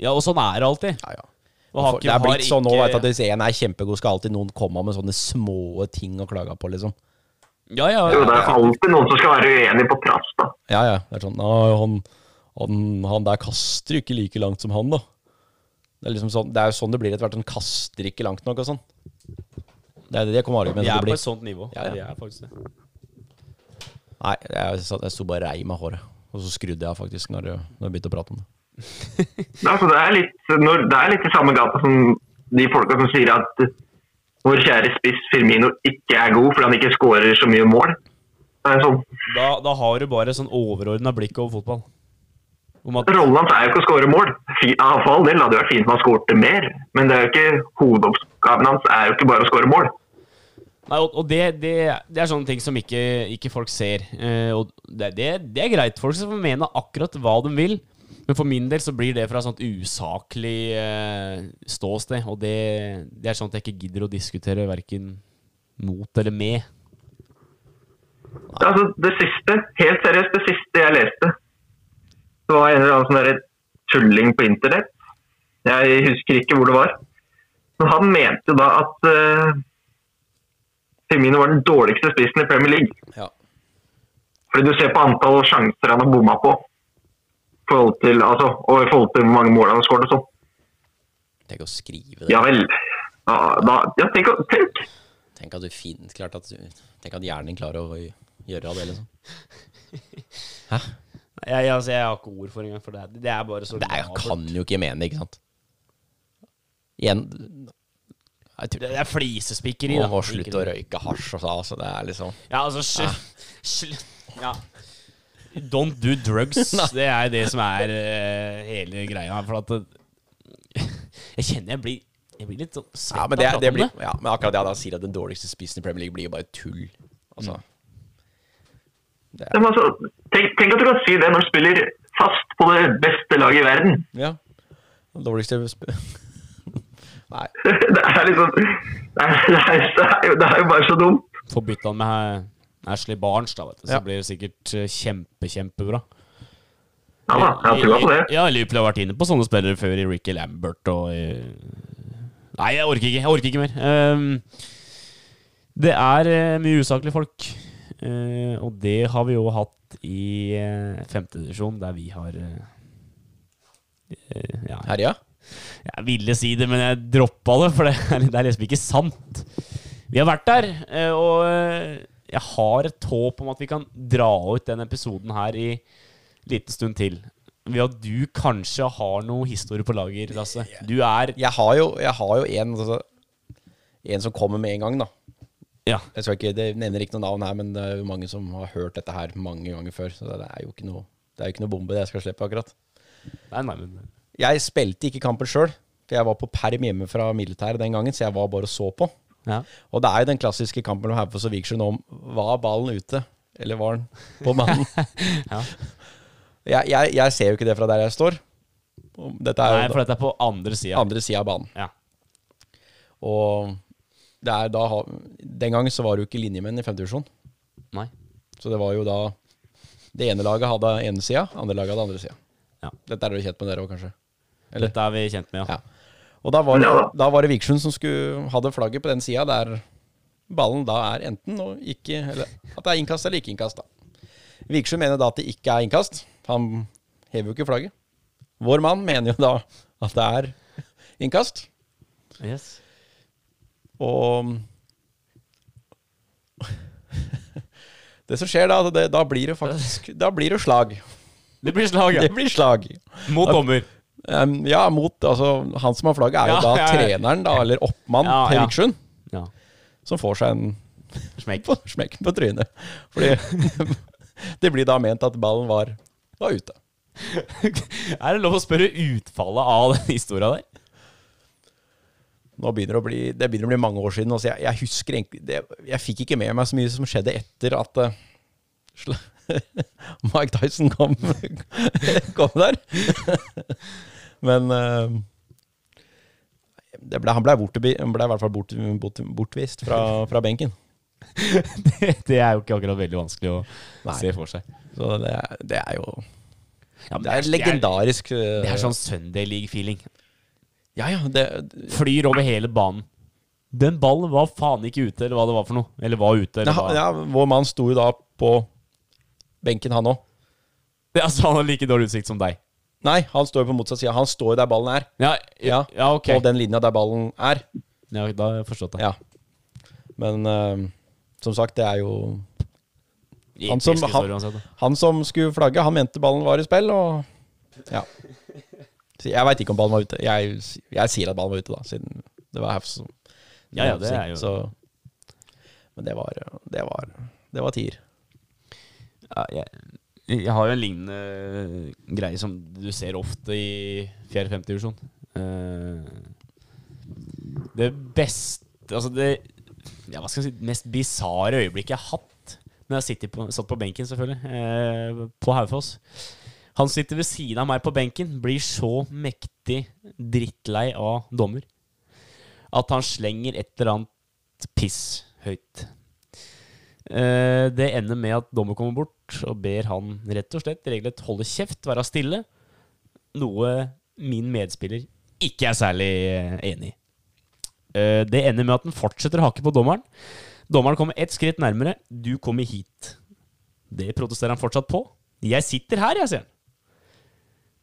Ja, og sånn er det alltid. Ja, ja. Og har det er blitt sånn nå at hvis én er kjempegod, skal alltid noen komme med sånne små ting å klage på, liksom. Ja, ja, Jo, det er alltid noen som skal være uenig på trass, da. Ja, ja. Det er sånn han, han, han der kaster jo ikke like langt som han, da. Det er liksom sånn Det er jo sånn det blir etter hvert. Han kaster ikke langt nok og sånn. Det er det jeg kommer Vi argumentet er til å på et sånt nivå. Ja, ja. Er faktisk det. Nei, jeg, jeg sto bare rei med håret. Og så skrudde jeg av faktisk når jeg, når jeg begynte å prate om det. Nei, altså, det, er litt, når, det er litt i samme gata som de folka som sier at vår kjære spiss Firmino ikke er god fordi han ikke skårer så mye mål. Det er sånn, Da, da har du bare sånn overordna blikk over fotball. At Rollen hans er jo ikke å skåre mål. For all del hadde det vært fint om han skårte mer, men det er jo ikke hovedoppgaven hans er jo ikke bare å skåre mål. Nei, og, det, det, det er sånne ting som ikke, ikke folk ser. Eh, og det, det, er greit. Folk skal mene akkurat hva de vil. Men for min del så blir det fra et sånt usaklig eh, ståsted. Og det, det er at jeg ikke gidder å diskutere verken mot eller med. Altså, det siste, helt seriøst, det siste jeg leste, det var en eller annen sånn tulling på internett. Jeg husker ikke hvor det var. Men han mente da at uh, Firmino var den dårligste spissen i Premier League. Ja. Fordi du ser på antall sjanser han har bomma på. Forhold til, altså, og i forhold til hvor mange mål han har skåret og sånn. Tenk å skrive det. Ja vel. Ja, da, ja, tenk, å- tenk. Tenk at du fint klart at Tenk at hjernen din klarer å gjøre av det, liksom. Jeg, jeg, altså, jeg har ikke ord for engang, for det, det er bare så Det er, labert. kan jo ikke mene, ikke sant? Igjen jeg Det er flisespikkeri, Må da. slutte å det. røyke hasj og så, altså. Det er liksom Ja, altså sl sl ja. Don't do drugs. det er det som er uh, hele greia. For at uh, Jeg kjenner jeg blir Jeg blir litt sånn svett Ja, men, det, det blir, ja, men akkurat det han sier at den dårligste spissen i Premier League blir jo bare tull. Altså, Men altså, tenk, tenk at du kan si det når du spiller fast på det beste laget i verden. ja. Dårligste Nei. Det er liksom Det er, det er, det er, jo, det er jo bare så dumt. Få bytta han med Ashley Barnes, da, vet du. Så Ja. blir det sikkert eh, kjempe, kjempebra. Ja da, jeg har trua på det. Ja, Liverpool har vært inne på sånne spillere før, i Ricky Lambert og i... Nei, jeg orker ikke. Jeg orker ikke mer. Um, det er eh, mye usaklige folk. Eh, og det har vi jo hatt i uh, femtedivisjon, der vi har eh, eh, ja, Herja? jeg ville si det, men jeg droppa det, for det er, det er liksom ikke sant. Vi har vært der, eh, og eh, jeg har et håp om at vi kan dra ut den episoden her i en liten stund til. Ved at du kanskje har noe historie på lager, Lasse. Du er Jeg har jo, jeg har jo en, altså, en som kommer med en gang, da. Ja. Jeg skal ikke, det nevner ikke noe navn her, men det er jo mange som har hørt dette her mange ganger før. Så det er jo ikke noe, det er jo ikke noe bombe det jeg skal slippe, akkurat. Nei, nei, men Jeg spilte ikke kampen sjøl, for jeg var på perm hjemme fra militæret den gangen, så jeg var bare og så på. ja. Og det er jo den klassiske kampen mellom Haufoss og Vikersund om var ballen ute, eller var den på mannen? Ja. jeg, jeg, jeg ser jo ikke det fra der jeg står. Dette er Nei, for dette er på andre sida. andre sida av banen. Ja. Og det er da, den gang så var det jo ikke linjemenn i femtedivisjon. Så det var jo da Det ene laget hadde ene sida, andre laget hadde andre sida. Ja. Dette er dere kjent med, dere òg, kanskje? Eller? Dette er vi kjent med, ja. Ja. Og da var, da var det Vikersund som skulle, hadde flagget på den sida der ballen da er enten og ikke Eller at det er innkast eller ikke innkast, da. Vikersund mener da at det ikke er innkast. Han hever jo ikke flagget. Vår mann mener jo da at det er innkast. Yes. Og Det som skjer da, det, da blir det faktisk Da blir det slag. Det blir slag, ja. Det blir slag. Mot dommer. Um, ja, mot Altså, han som har flagget, er jo Ja, da ja, treneren, da, eller oppmann Ja, til ja. Vikersund, som får seg en Smekk. på, smekk på trynet. Fordi det blir da ment at ballen var, var ute. er det lov å spørre utfallet av den historia der? Nå begynner det å bli, det begynner å bli mange år siden. Altså jeg, jeg husker egentlig det, Jeg fikk ikke med meg så mye som skjedde etter at uh, Mike Tyson kom, kom der. Men uh, det ble, han ble, bortebi, ble i hvert fall bort, bort, bortvist fra, fra benken. det, det er jo ikke akkurat veldig vanskelig å Nei. se for seg. Så det, er- det er jo Ja, men Det er legendarisk. Det eh, er sånn Sunday League-feeling. Ja, ja. Det, Flyr over hele banen. Den ballen var faen ikke ute, eller hva det var for noe. Eller var ute, eller ja, hva. ja, vår mann sto jo da på benken, han òg. Altså, han har like dårlig utsikt som deg. Nei, han står jo på motsatt side. Han står der ballen er. Ja, ja, ja ok. Og den linja der ballen er. Ja, da har jeg forstått det. Ja. Men uh, som sagt, det er jo Han som- han. Han som skulle flagge, han mente ballen var i spill, og ja. Jeg veit ikke om ballen var ute. Jeg, jeg sier at ballen var ute, da, siden det var Hafs som Ja, ja, det er jo Så Men det var Det var, det var tier. ja, jeg, jeg har jo en lignende greie som du ser ofte i 4.-5. divisjon. Eh, det beste Altså det ja, hva skal jeg si, mest bisarre øyeblikket jeg har hatt når jeg har på, satt på benken, selvfølgelig, eh, på Haufoss. Han sitter ved siden av meg på benken, blir så mektig drittlei av dommer at han slenger et eller annet piss høyt. Eh, det ender med at dommer kommer bort og ber han rett og slett regelrett holde kjeft, være stille. Noe min medspiller ikke er særlig eh, enig i. Eh, det ender med at han fortsetter å hake på dommeren. Dommeren kommer ett skritt nærmere. Du kommer hit. Det protesterer han fortsatt på. Jeg sitter her, jeg, sier han.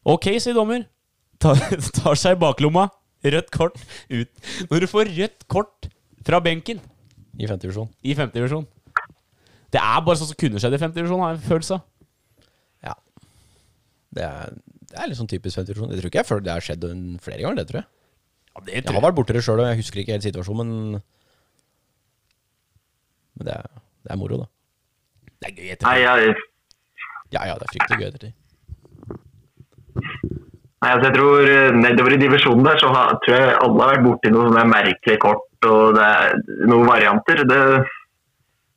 Ok, sier dommer. Tar, tar seg i baklomma. Rødt kort ut. Når du får rødt kort fra benken I femte divisjon. i femte divisjon Det er bare sånn som kunne skjedd i femte divisjon, har jeg en følelse av. Ja. Det er, det er litt sånn typisk femte divisjon. Jeg tror ikke jeg føler det har skjedd flere ganger, det tror jeg. Ja, det Jeg har vært borti det sjøl, og jeg husker ikke helt situasjonen, men Men det er, det er moro, da. Det er gøy etterpå. Ja, ja, det er fryktelig gøy ettertid. Nei, altså jeg tror eh, Nedover i divisjonen der så har, tror jeg alle har vært borti noe merkelig merkelige kort og det er noen varianter. Det,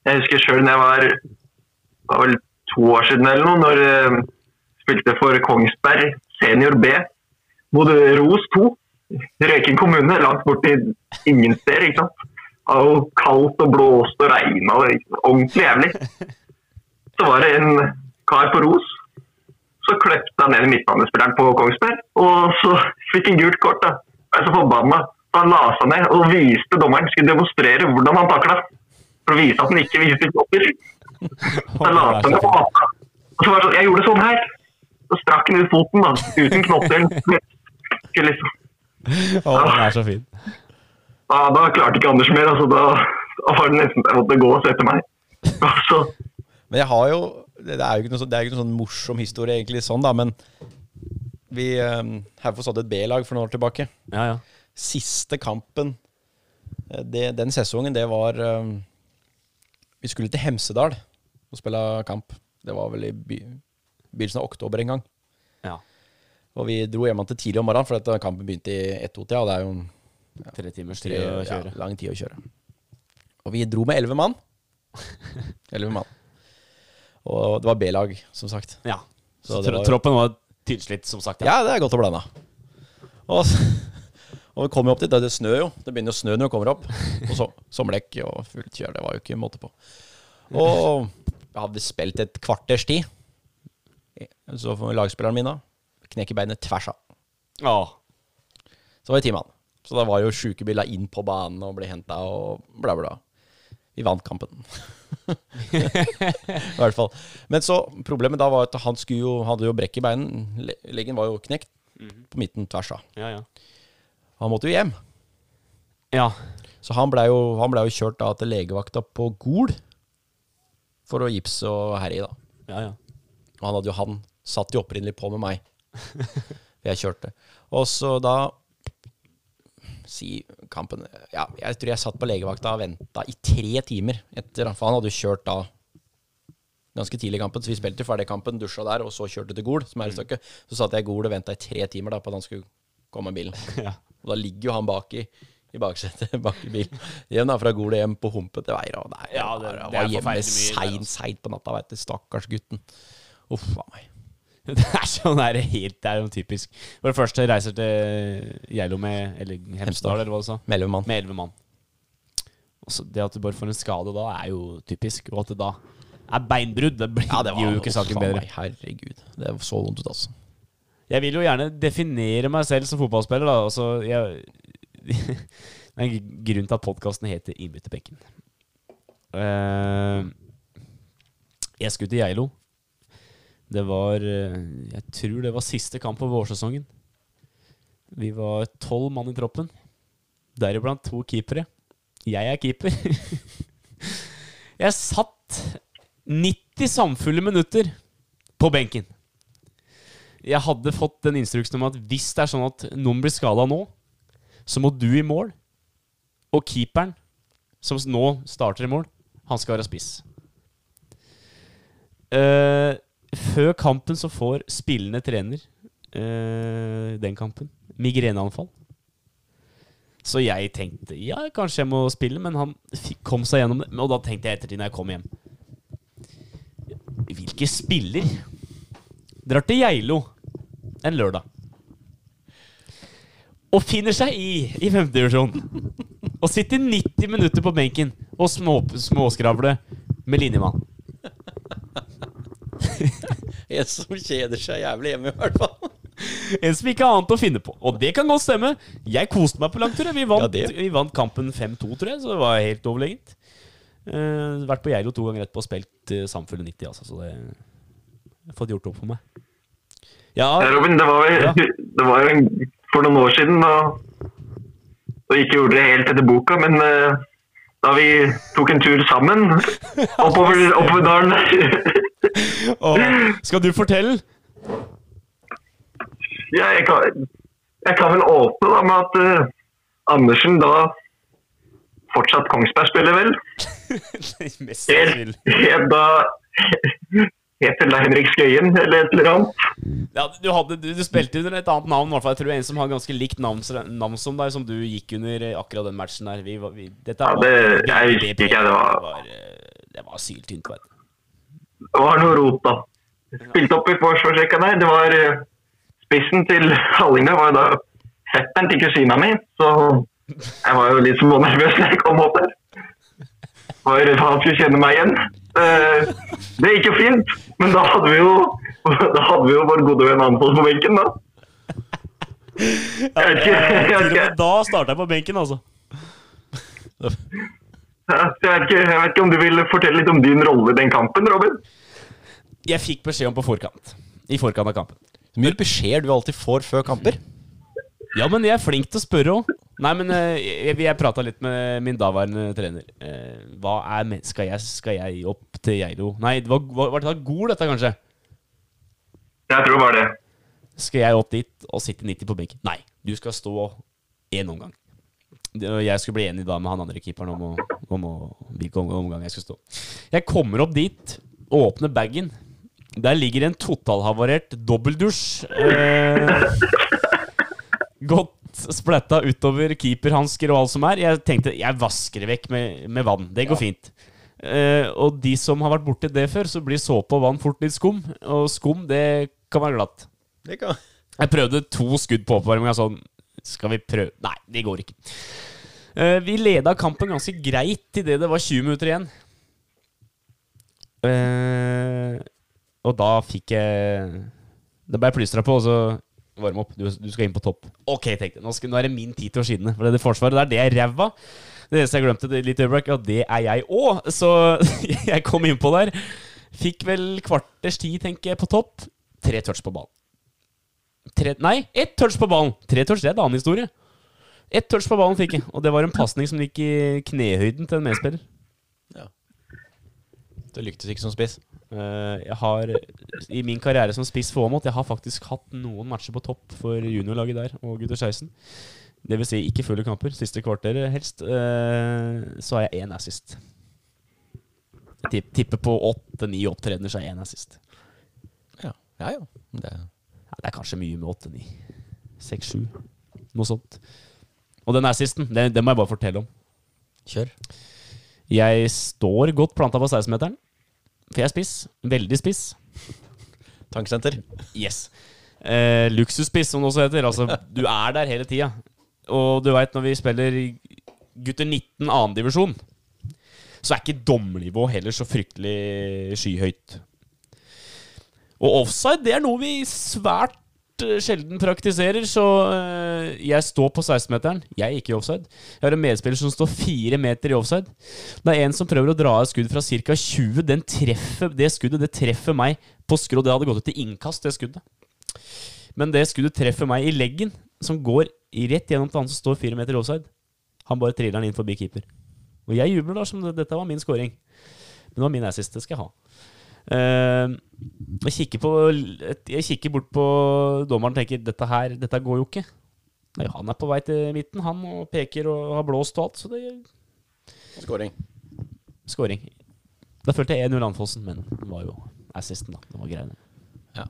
jeg husker sjøl da jeg var, var vel to år siden eller noe, når jeg spilte for Kongsberg senior B mot Ros 2. Røyken kommune, langt borti ingen steder. ikke sant? Det jo kaldt og blåst og regna. Ordentlig jævlig. Så var det en kar på Ros så klepte han ned i midtbanespilleren på Kongsberg, og så fikk han gult kort. da. Jeg er så forbanna. Han la seg ned og viste dommeren skulle demonstrere hvordan han takla. For å vise at han ikke viste knopper. Så la seg ned på hata. Og så var det sånn, Jeg gjorde sånn her. Så strakk han ut foten, da, uten knotter. Liksom. Å, den er så fin. Da, da klarte ikke Anders mer. altså Da, var det nesten jeg måtte gå og se etter meg. Altså, så Men jeg har jo Det er jo ikke noe, sånn- ikke noe sånn morsom historie, egentlig, sånn, da, men vi um, Haufoss hadde et B-lag for noen år tilbake. Ja, ja. Siste kampen eh, det, den sesongen, det var um, Vi skulle til Hemsedal og spille kamp. Det var vel i by, begynnelsen av oktober en gang. ja. Og vi dro hjem til tidlig om morgenen, for dette kampen begynte i ett-to-tida. Og det er jo ja, Tre timers tid å ja, lang tid å kjøre. Og vi dro med elleve mann. Elleve mann. Og det var B-lag, som sagt. Ja. Så Så det var- troppen var tynnslitt, som sagt. Ja, det er godt å blande. Og, og vi kommer opp dit, og det snør jo. Det begynner å snø når vi kommer opp. Og så sommerlekk og fullt kjør. Det var jo ikke måte på. Og jeg hadde spilt et kvarters tid. Så får lagspilleren min da knekke beinet tvers av. Åh. Så var det ti mann. Så da var jo sjukebiler inn på banen og ble henta og bla, bla. Vi vant kampen. I hvert fall. Men så problemet da var at han skulle jo, hadde jo brekk i beinen. Leggen var jo knekt på midten tvers av. Ja, ja. Han måtte jo hjem. Ja. Så han blei jo, ble jo kjørt da til legevakta på Gol for å gipse og herje, da. Ja, ja. Og han hadde jo han satt jo opprinnelig på med meg. Jeg kjørte. Og så da Si kampen Ja, jeg tror jeg satt på legevakta og venta i tre timer etter For han hadde jo kjørt da ganske tidlig i kampen, så vi spilte ferdig kampen, dusja der, og så kjørte til Gol, som er stykket. Så satt jeg i Gol og venta i tre timer da på at han skulle komme med bilen. Ja. Og da ligger jo han bak i, i baksetet bak i bilen. Hjem da, fra Gol hjem på humpete veier. Og nei, Ja, det- det var hjemme seint, seint på natta, veit du. Stakkars gutten. Uff a meg. Det er sånn der helt Det er jo typisk. For det første reiser til Geilo med Eller Hemsedal, eller hva du sa. Med elleve mann. Med elleve mann. Også det at du bare får en skade da, er jo typisk. Og at det da er beinbrudd, det blir Ja, det var jo ikke saken bedre. meg, Herregud. Det er så vondt ut, altså. Jeg vil jo gjerne definere meg selv som fotballspiller, da. Altså, jeg, det er en grunn til at podkasten heter Innbytterbenken. Uh, jeg skulle til Geilo. Det var eh, Jeg tror det var siste kamp på vårsesongen. Vi var tolv mann i troppen. Deriblant to keepere. Jeg er keeper. jeg satt 90 samfulle minutter på benken. Jeg hadde fått den instruksen om at hvis det er sånn at noen blir skada nå, så må du i mål. Og keeperen, som nå starter i mål, han skal være spiss. Eh, før kampen så får spillende trener eh, den kampen migreneanfall. Så jeg tenkte ja, kanskje jeg må spille, men han kom seg gjennom det. Og da tenkte jeg ettertid når jeg kom hjem Hvilke spiller drar til Geilo en lørdag og finner seg i i femtedivisjon og sitter 90 minutter på benken og små, småskravler med linjemann? En som kjeder seg jævlig hjemme, i hvert fall. En som ikke har annet å finne på. Og det kan godt stemme. Jeg koste meg på langtur. Vi vant, Ja, vi vant kampen 5-2, tror jeg, så det var helt overlegent. Uh, vært på Geilo to ganger etterpå og spilt uh, Samfunnet 90, altså, så det jeg har fått gjort opp for meg. Ja, Ja, Robin, det var, Ja. det var jo for noen år siden da, da ikke gjorde det helt etter boka, men uh, da vi tok en tur sammen oppover, oppover dalen og, skal du fortelle? ja, jeg, kan, jeg kan vel åpne da med at uh, Andersen da fortsatt Kongsberg spiller vel. Helt, helt da heter vel Henrik Skøyen eller et eller annet. Ja, du, hadde, du, du spilte under et annet navn, i hvert fall. Jeg tror en som har ganske likt navn, navn som deg, som du gikk under eh, akkurat den matchen der. Vi, vi, dette Ja, det- jeg husker ikke, det var- Det var, eh, det var syltynt, vet du. Det var noe rot, da. Spilte opp i forsvarsrekka der. Det var eh, Spissen til Hallingdal var jo da fetteren til kusina mi, så jeg var jo litt smånervøs når jeg kom opp der. For han skulle kjenne meg igjen. Eh, Det gikk jo fint, men da hadde vi jo, da hadde vi jo vår gode venn Anfoss på benken, da. Jeg vet ikke, jeg vet ikke, da starta jeg på benken, altså. jeg vet ikke, jeg vet ikke om du vil fortelle litt om din rolle i den kampen, Robin? Jeg fikk beskjed om på forkant. I forkant av kampen. Så mye beskjeder du alltid får før kamper. Ja, men jeg er flink til å spørre òg. Nei, men eh, jeg, jeg prata litt med min daværende trener. Eh, hva er Skal jeg, skal jeg opp til Geilo? Nei, det var, var, var det Gol, dette, kanskje? Jeg tror det var det. Skal jeg opp dit og sitte 90 på benken? Nei, du skal stå én omgang. Jeg skulle bli enig da med han andre keeperen om, å, om å, hvilken omgang jeg skulle stå. Jeg kommer opp dit, åpner bagen. Der ligger en totalhavarert dobbeldusj. Eh, godt splatta utover keeperhansker og alt som er. Jeg tenkte jeg vasker det vekk med, med vann. Det går fint. Eh, og de som har vært borti det før, så blir såpe og vann fort litt skum. Og skum, det kan være glatt. Det kan. Jeg prøvde to skudd på oppvarminga sånn Skal vi prøve Nei, det går ikke. Uh, vi leda kampen ganske greit til det det var 20 minutter igjen. Uh, og da fikk jeg Da ble jeg plystra på, og så varme opp. Du, du skal inn på topp. Ok, tenkte jeg. Nå, skal, nå er det min tid til å skinne. For det, det forsvaret der, det er ræva. Det eneste jeg glemte det litt øyeblikk, og det er jeg òg. Så jeg kom innpå der. Fikk vel kvarters tid, tenker jeg, på topp. Tre touch på ballen. Tre, nei, ett touch på ballen. Tre touch, det er en annen historie. Ett touch på ballen fikk jeg, og det var en pasning som gikk i knehøyden til en medspiller. Ja. Det lyktes ikke som spiss. Eh, jeg har i min karriere som spiss for Åmot Jeg har faktisk hatt noen matcher på topp for juniorlaget der og gutter 16. Det vil si ikke fulle kamper. Siste kvarteret helst. Eh, så har jeg én assist. Tipper på åtte-ni opptredener, så er én assist. Ja, ja. ja. Det, det er kanskje mye med åtte-ni. Seks-sju. Noe sånt. Og den assisten, den, den må jeg bare fortelle om. kjør. Jeg står godt planta på 16-meteren. For jeg er spiss. Veldig spiss. Tanksenter. Yes. Eh, Luksusspiss, som det også heter. Altså, du er der hele tida. Og du veit, når vi spiller gutter 19 annendivisjon, så er ikke dommernivået heller så fryktelig skyhøyt. Og offside, det er noe vi svært eh, sjelden praktiserer, så eh, jeg står på 16-meteren. Jeg er ikke i offside. Jeg har en medspiller som står fire meter i offside. Det er en som prøver å dra et skudd fra ca. 20. Den treffer, det skuddet det treffer meg på skrå. Det hadde gått ut til innkast, det skuddet. Men det skuddet treffer meg i leggen, som går rett gjennom til han som står fire meter i offside. Han bare triller den inn forbi keeper. Og jeg jubler da som dette var min scoring. Men det var min assist, det skal jeg ha. Eh, jeg, kikker på, jeg kikker bort på dommeren og tenker dette her, dette går jo ikke. Nei, han er på vei til midten, han, og peker og har blåst og alt, så det Skåring. Skåring. Da følte jeg 1-0 Anfossen, men det var jo assisten, da. Det var greiene. Ja.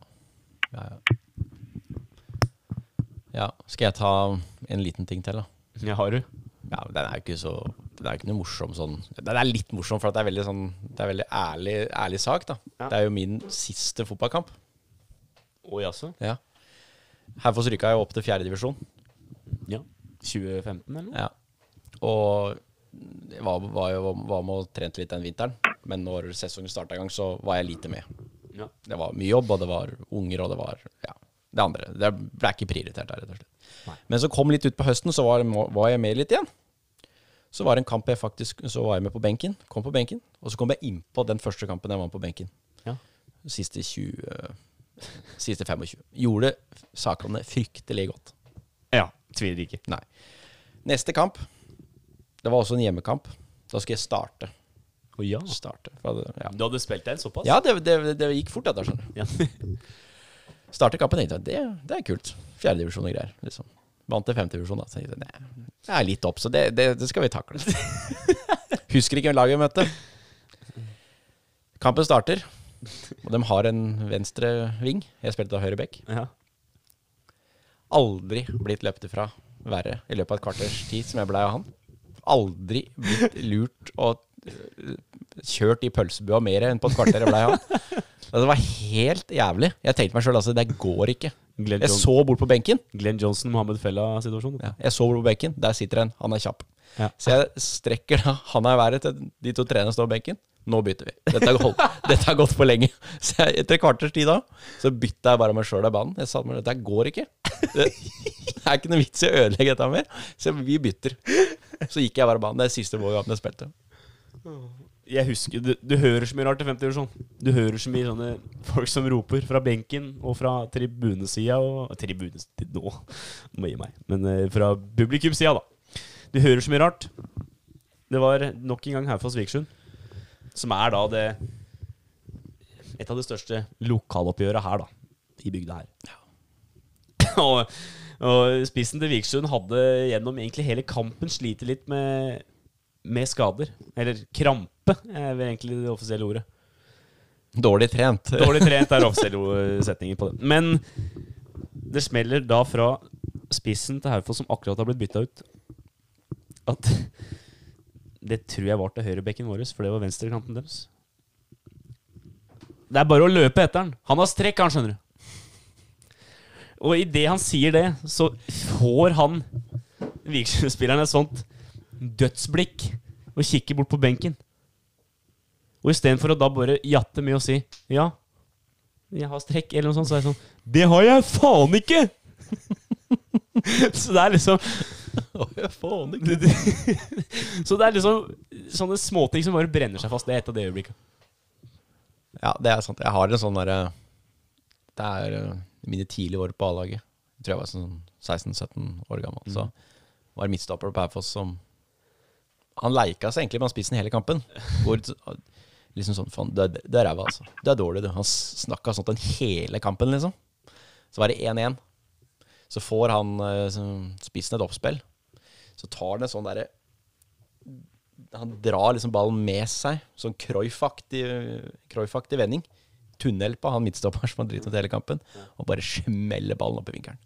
Ja, ja. ja. Skal jeg ta en liten ting til, da? Ja, har du? Ja, Den er jo ikke så Den er jo ikke noe morsom sånn Den er litt morsom, for at det er veldig sånn Det er veldig ærlig, ærlig sak, da. Ja. Det er jo min siste fotballkamp. Å jaså? Ja. Herfoss rykka jo opp til fjerdedivisjon. Ja. 2015, eller noe? Ja. Og jeg var, var jo var med og trente litt den vinteren, men når sesongen starta i gang, så var jeg lite med. Ja. Det var mye jobb, og det var unger, og det var ja, det andre. Det ble ikke prioritert der, rett og slett. Nei. Men så kom litt utpå høsten, så var, var jeg med litt igjen. Så var det en kamp jeg faktisk Så var jeg med på benken. Kom på benken. Og så kom jeg innpå den første kampen jeg var med på benken. Ja. Siste 20 Siste 25. Gjorde sakene fryktelig godt. ja. Tviler ikke. Nei. Neste kamp Det var også en hjemmekamp. Da skal jeg starte. Å ja. Starte. Det- Ja, Du hadde spilt den såpass? ja det, det, det gikk fort, dette. skjønner du. Ja. Starte kampen tenkte jeg det, det er kult. Fjerdedivisjon og greier. liksom Vant til femtedivisjon, da. Så jeg nei, det er litt opp, så det, det, det skal vi takle. Husker ikke hvem laget vi møtte. Kampen starter. Og de har en venstre ving. Jeg spilte da høyre bekk. Ja. Aldri blitt løpt ifra verre i løpet av et kvarters tid som jeg blei av han. Aldri blitt lurt og kjørt i pølsebua mer enn på et kvarter jeg blei han. Det var helt jævlig. Jeg tenkte meg sjøl altså, det går ikke. Glenn, Jeg så bort på benken. Glenn Johnson, Mohammed Fella-situasjonen. Ja, jeg så bort på benken. Der sitter en. Han er kjapp. Ja. Så jeg strekker da handa i været til de to trenerne står på benken. Nå bytter vi. Dette har gått, for lenge. Så jeg, etter et kvarters tid da, så bytta jeg bare meg sjøl av banen. Jeg sa at dette går ikke. Det, det er ikke noe vits i å ødelegge dette mer. Så vi bytter. Så gikk jeg bare av banen. Det er siste målkampen jeg spilte. Jeg husker, du, du hører så mye rart i 50-divisjon. Du hører så mye sånne folk som roper fra benken og fra tribunesida og Tribunesida nå, må gi meg. Men uh, fra publikumsida, da. Du hører så mye rart. Det var nok en gang Haufoss Vikersund, som er da det Et av de største lokaloppgjøra her, da. I bygda her. og, og spissen til Vikersund hadde gjennom egentlig hele kampen slitt litt med med skader. Eller krampe, er egentlig det offisielle ordet. Dårlig trent. Dårlig trent er offisielle setninger på det. Men det smeller da fra spissen til Haufoss, som akkurat har blitt bytta ut, at det tror jeg var til høyrebekken vår, for det var venstrekanten deres. Det er bare å løpe etter han. Han har strekk, han, skjønner du. Og idet han sier det, så får han Vikersund-spilleren et sånt dødsblikk og kikker bort på benken. Og istedenfor å da bare jatte med å si ja, jeg har strekk, eller noe sånt, så er jeg sånn Det har jeg faen ikke! så det er liksom Faen, det, Så det er liksom sånne småting som bare brenner seg fast. Det er et av det øyeblikket. Ja, det er sant. Jeg har en sånn derre Det er eh, mine tidlige år på A-laget. Jeg tror jeg var sånn 16-17 år gammel. Så var det midtstopper på Haufoss som Han leika seg egentlig med spissen hele kampen. Hvor liksom sånn Faen, du er, du er ræva, altså. Du er dårlig, du. Han snakka sånn den hele kampen, liksom. Så var det 1-1. Så får han eh, sånn- spissen et oppspill. Så tar han en sånn derre han drar liksom ballen med seg. Sånn Cruyff-aktig vending. Tunnel på han midtstopperen som har dritt ut hele kampen. Og bare smeller ballen opp i vinkelen.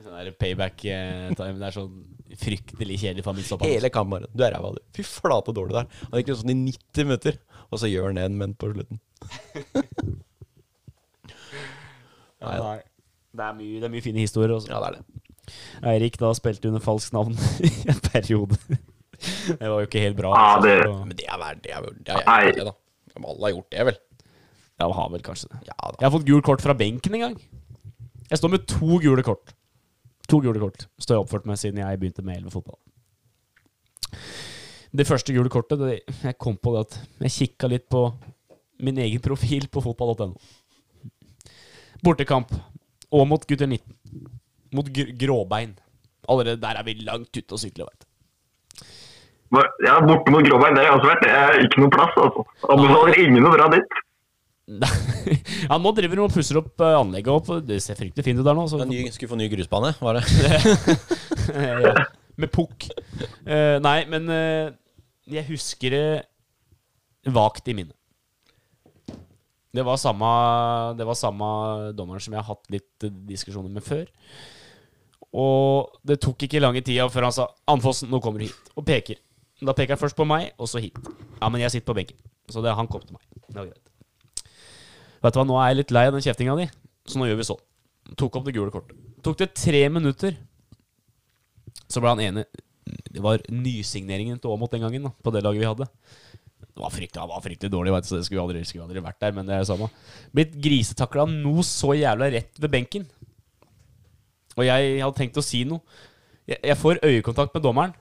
Sånn der payback-time. Det er sånn fryktelig kjedelig for. Hele kammeret. Du er ræva, du. Fy flate dårlig der. Han gikk sånn i 90 minutter, og så gjør han en menn på slutten. Ja. Det er mye, det er mye fine historier. Også. Ja, det er det. Eirik da spilte under falskt navn i en periode. Det var jo ikke helt bra. Ja, det- Så- Men det er verdt det. Er, det er det, da. Alle har gjort det, vel. Ja, har vel kanskje det. Ja da. Jeg har fått gult kort fra benken en gang. Jeg står med to gule kort. To gule kort står jeg oppført med siden jeg begynte med 11 fotball. Det første gule kortet det, Jeg kom på det at jeg kikka litt på min egen profil på fotball.no. Bortekamp. Og mot gutter 19. Mot gr gråbein. Allerede der er vi langt ute å sykle, veit du. Ja, borte mot Gråbein, det har jeg også vært. Det er ikke noe plass, altså. Anbefaler ingen å dra dit. Ja, nå driver de og pusser opp eh, anlegget opp. Det ser fryktelig fint ut der nå. Ny, skulle få ny grusbane, var det? ja, med pukk. Uh, nei, men uh, jeg husker det vagt i minnet. Det var samme Det var samme dommeren som jeg har hatt litt diskusjoner med før. Og det tok ikke lange tida før han sa 'Anfossen, nå kommer du hit', og peker. Da peker han først på meg, og så hit. Ja, men jeg sitter på benken. Så det, han kom til meg. Det var greit. Vet du hva, nå er jeg litt lei av den kjeftinga di, så nå gjør vi sånn. Tok opp det gule kortet. Tok det tre minutter, så ble han enig. Det var nysigneringen til Aamodt den gangen, da, på det laget vi hadde. Det var fryktelig, han var fryktelig dårlig, vet du, så det skulle aldri, skulle aldri vært der, men det er det samme. Blitt grisetakla noe så jævla rett ved benken. Og jeg hadde tenkt å si noe. Jeg, jeg får øyekontakt med dommeren,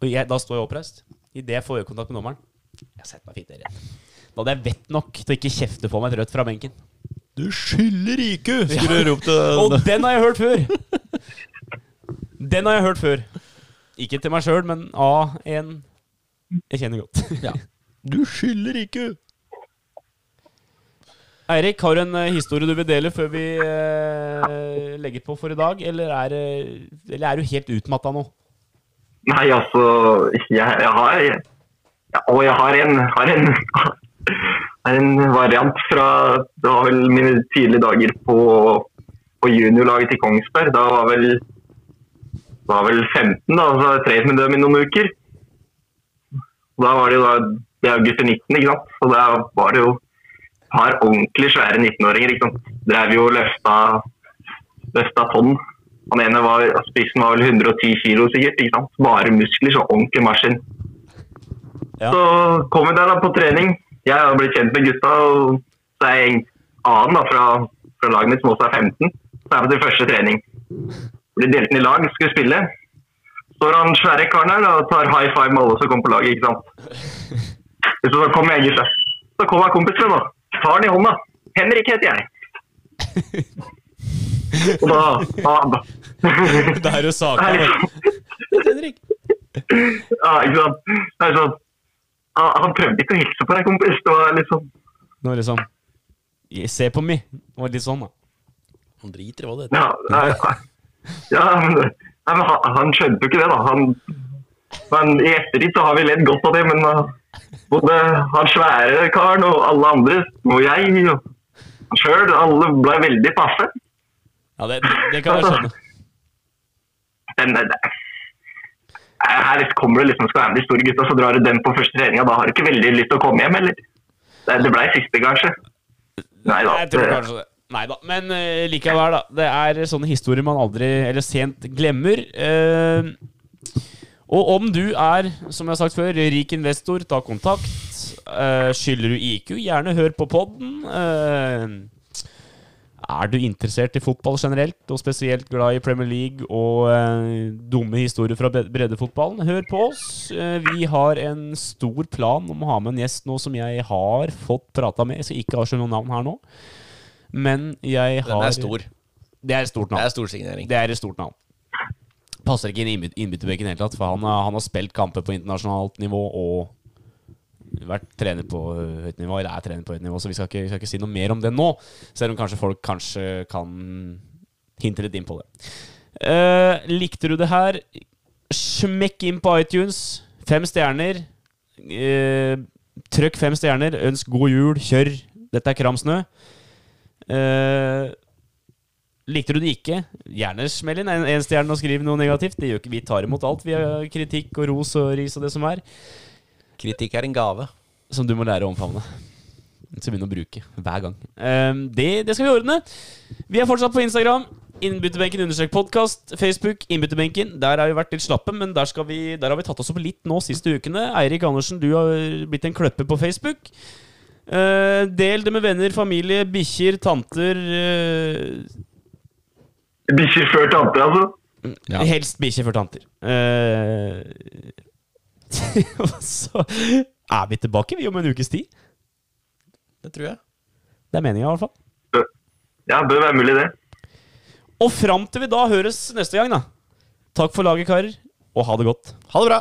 og jeg, da står jeg oppreist. Idet jeg får øyekontakt med dommeren Jeg setter meg fint der igjen. Da hadde jeg vett nok til å ikke kjefte på meg et rødt fra benken. Du skylder ikke! Skulle du ropt Og den har jeg hørt før! Den har jeg hørt før. Ikke til meg sjøl, men av en jeg kjenner godt. Ja. Du skylder ikke! Eirik, har du en eh, historie du vil dele før vi eh, legger på for i dag? Eller er, eller er du helt utmatta nå? Nei, altså Jeg, jeg har ja, Og jeg har en, har en en variant fra Det var vel mine tidlige dager på, på juniorlaget til Kongsberg. Da var vel var vel 15, da, så jeg trent med dem i noen uker. Da var det jo da det er gutter 19, ikke sant. Så da var det jo et par ordentlig svære 19-åringer. ikke sant. Drev jo og løfta, løfta tonn. Han ene var, spissen var vel 110 kilo sikkert. ikke sant? Bare muskler, så ordentlig maskin. Ja. Så kom vi der da på trening. Jeg har blitt kjent med gutta, og så er jeg en annen da, fra, fra laget mitt som også er 15. Så er jeg på til første trening. Blir delt inn i lag, skal spille. Står han svære karen her og tar high five med alle som kommer på laget, ikke sant. Så kommer jeg, gutta. Så kommer kompisen min, og Tar han i hånda. Henrik heter jeg. Og da, da, da. Det er jo saka. liksom Henrik. Ja, ikke sant. Det er sånn han, han prøvde ikke å hilse på deg, kompis. Det var litt sånn Nå liksom Se på meg. Det var litt sånn, da. Han driter i hva det heter. Ja, nei, ja men, nei, men han, han skjønte jo ikke det, da. Han, men I ettertid så har vi ledd godt av det, men uh, både han svære karen og alle andre, og jeg og han sjøl, alle ble veldig passe. Ja, det, det kan jeg skjønne. Men det, det, her kommer du liksom skal være med de store gutta, så drar du den på første treninga. Da har du ikke veldig lyst til å komme hjem, eller? Det, det ble siste, kanskje. Nei da. Jeg tror kanskje det. Nei da, men uh, likevel, da. Det er sånne historier man aldri, eller sent, glemmer. Uh, og om du er, som jeg har sagt før, rik investor, ta kontakt. Uh, skylder du IQ, gjerne hør på podden. Er du interessert i fotball generelt, og spesielt glad i Premier League og eh, dumme historier fra breddefotballen, hør på oss. Eh, vi har en stor plan om å ha med en gjest nå som jeg har fått prata med. Jeg skal ikke avsløre noen navn her nå. Men jeg har Den er stor. Det er et stort navn. Det er stor signering. Det er et stort navn. Passer ikke inn i innbyt- innbytterbenken i det hele tatt, for han, har- han har spilt kamper på internasjonalt nivå og vært trener på høyt nivå, eller er trener på høyt nivå, så vi skal ikke, skal ikke si noe mer om det nå. Selv om kanskje folk kanskje kan hinte litt inn på det. Uh, likte du det her? Smekk inn på iTunes. Fem stjerner. Uh, trykk fem stjerner. Ønsk god jul. Kjør. Dette er Kramsnø. Uh, Likte du det ikke? Gjerne smell inn en, en stjerne og skriv noe negativt. Det gjør ikke Vi tar imot alt. Vi har kritikk og ros og ris og det som er. Kritikk er en gave. Som du må lære å omfavne. Som begynne å bruke hver gang. Um, det, det skal vi ordne. Vi er fortsatt på Instagram. Innbytterbenken understrek podkast. Facebook Innbytterbenken. Der har vi vært litt slappe, men der, skal vi, der har vi tatt oss opp litt nå siste ukene. Eirik Andersen, du har blitt en kløpper på Facebook. Uh, del det med venner, familie, bikkjer, tanter. uh... Bikkjer før tanter, altså. Ja. Helst bikkjer før tanter. Og så er vi tilbake, vi, om en ukes tid. Det tror jeg. Det er meninga, i hvert fall. Ja, bør være mulig, det. Og fram til vi da høres neste gang, da. Takk for laget, karer, og ha det godt. Ha det bra!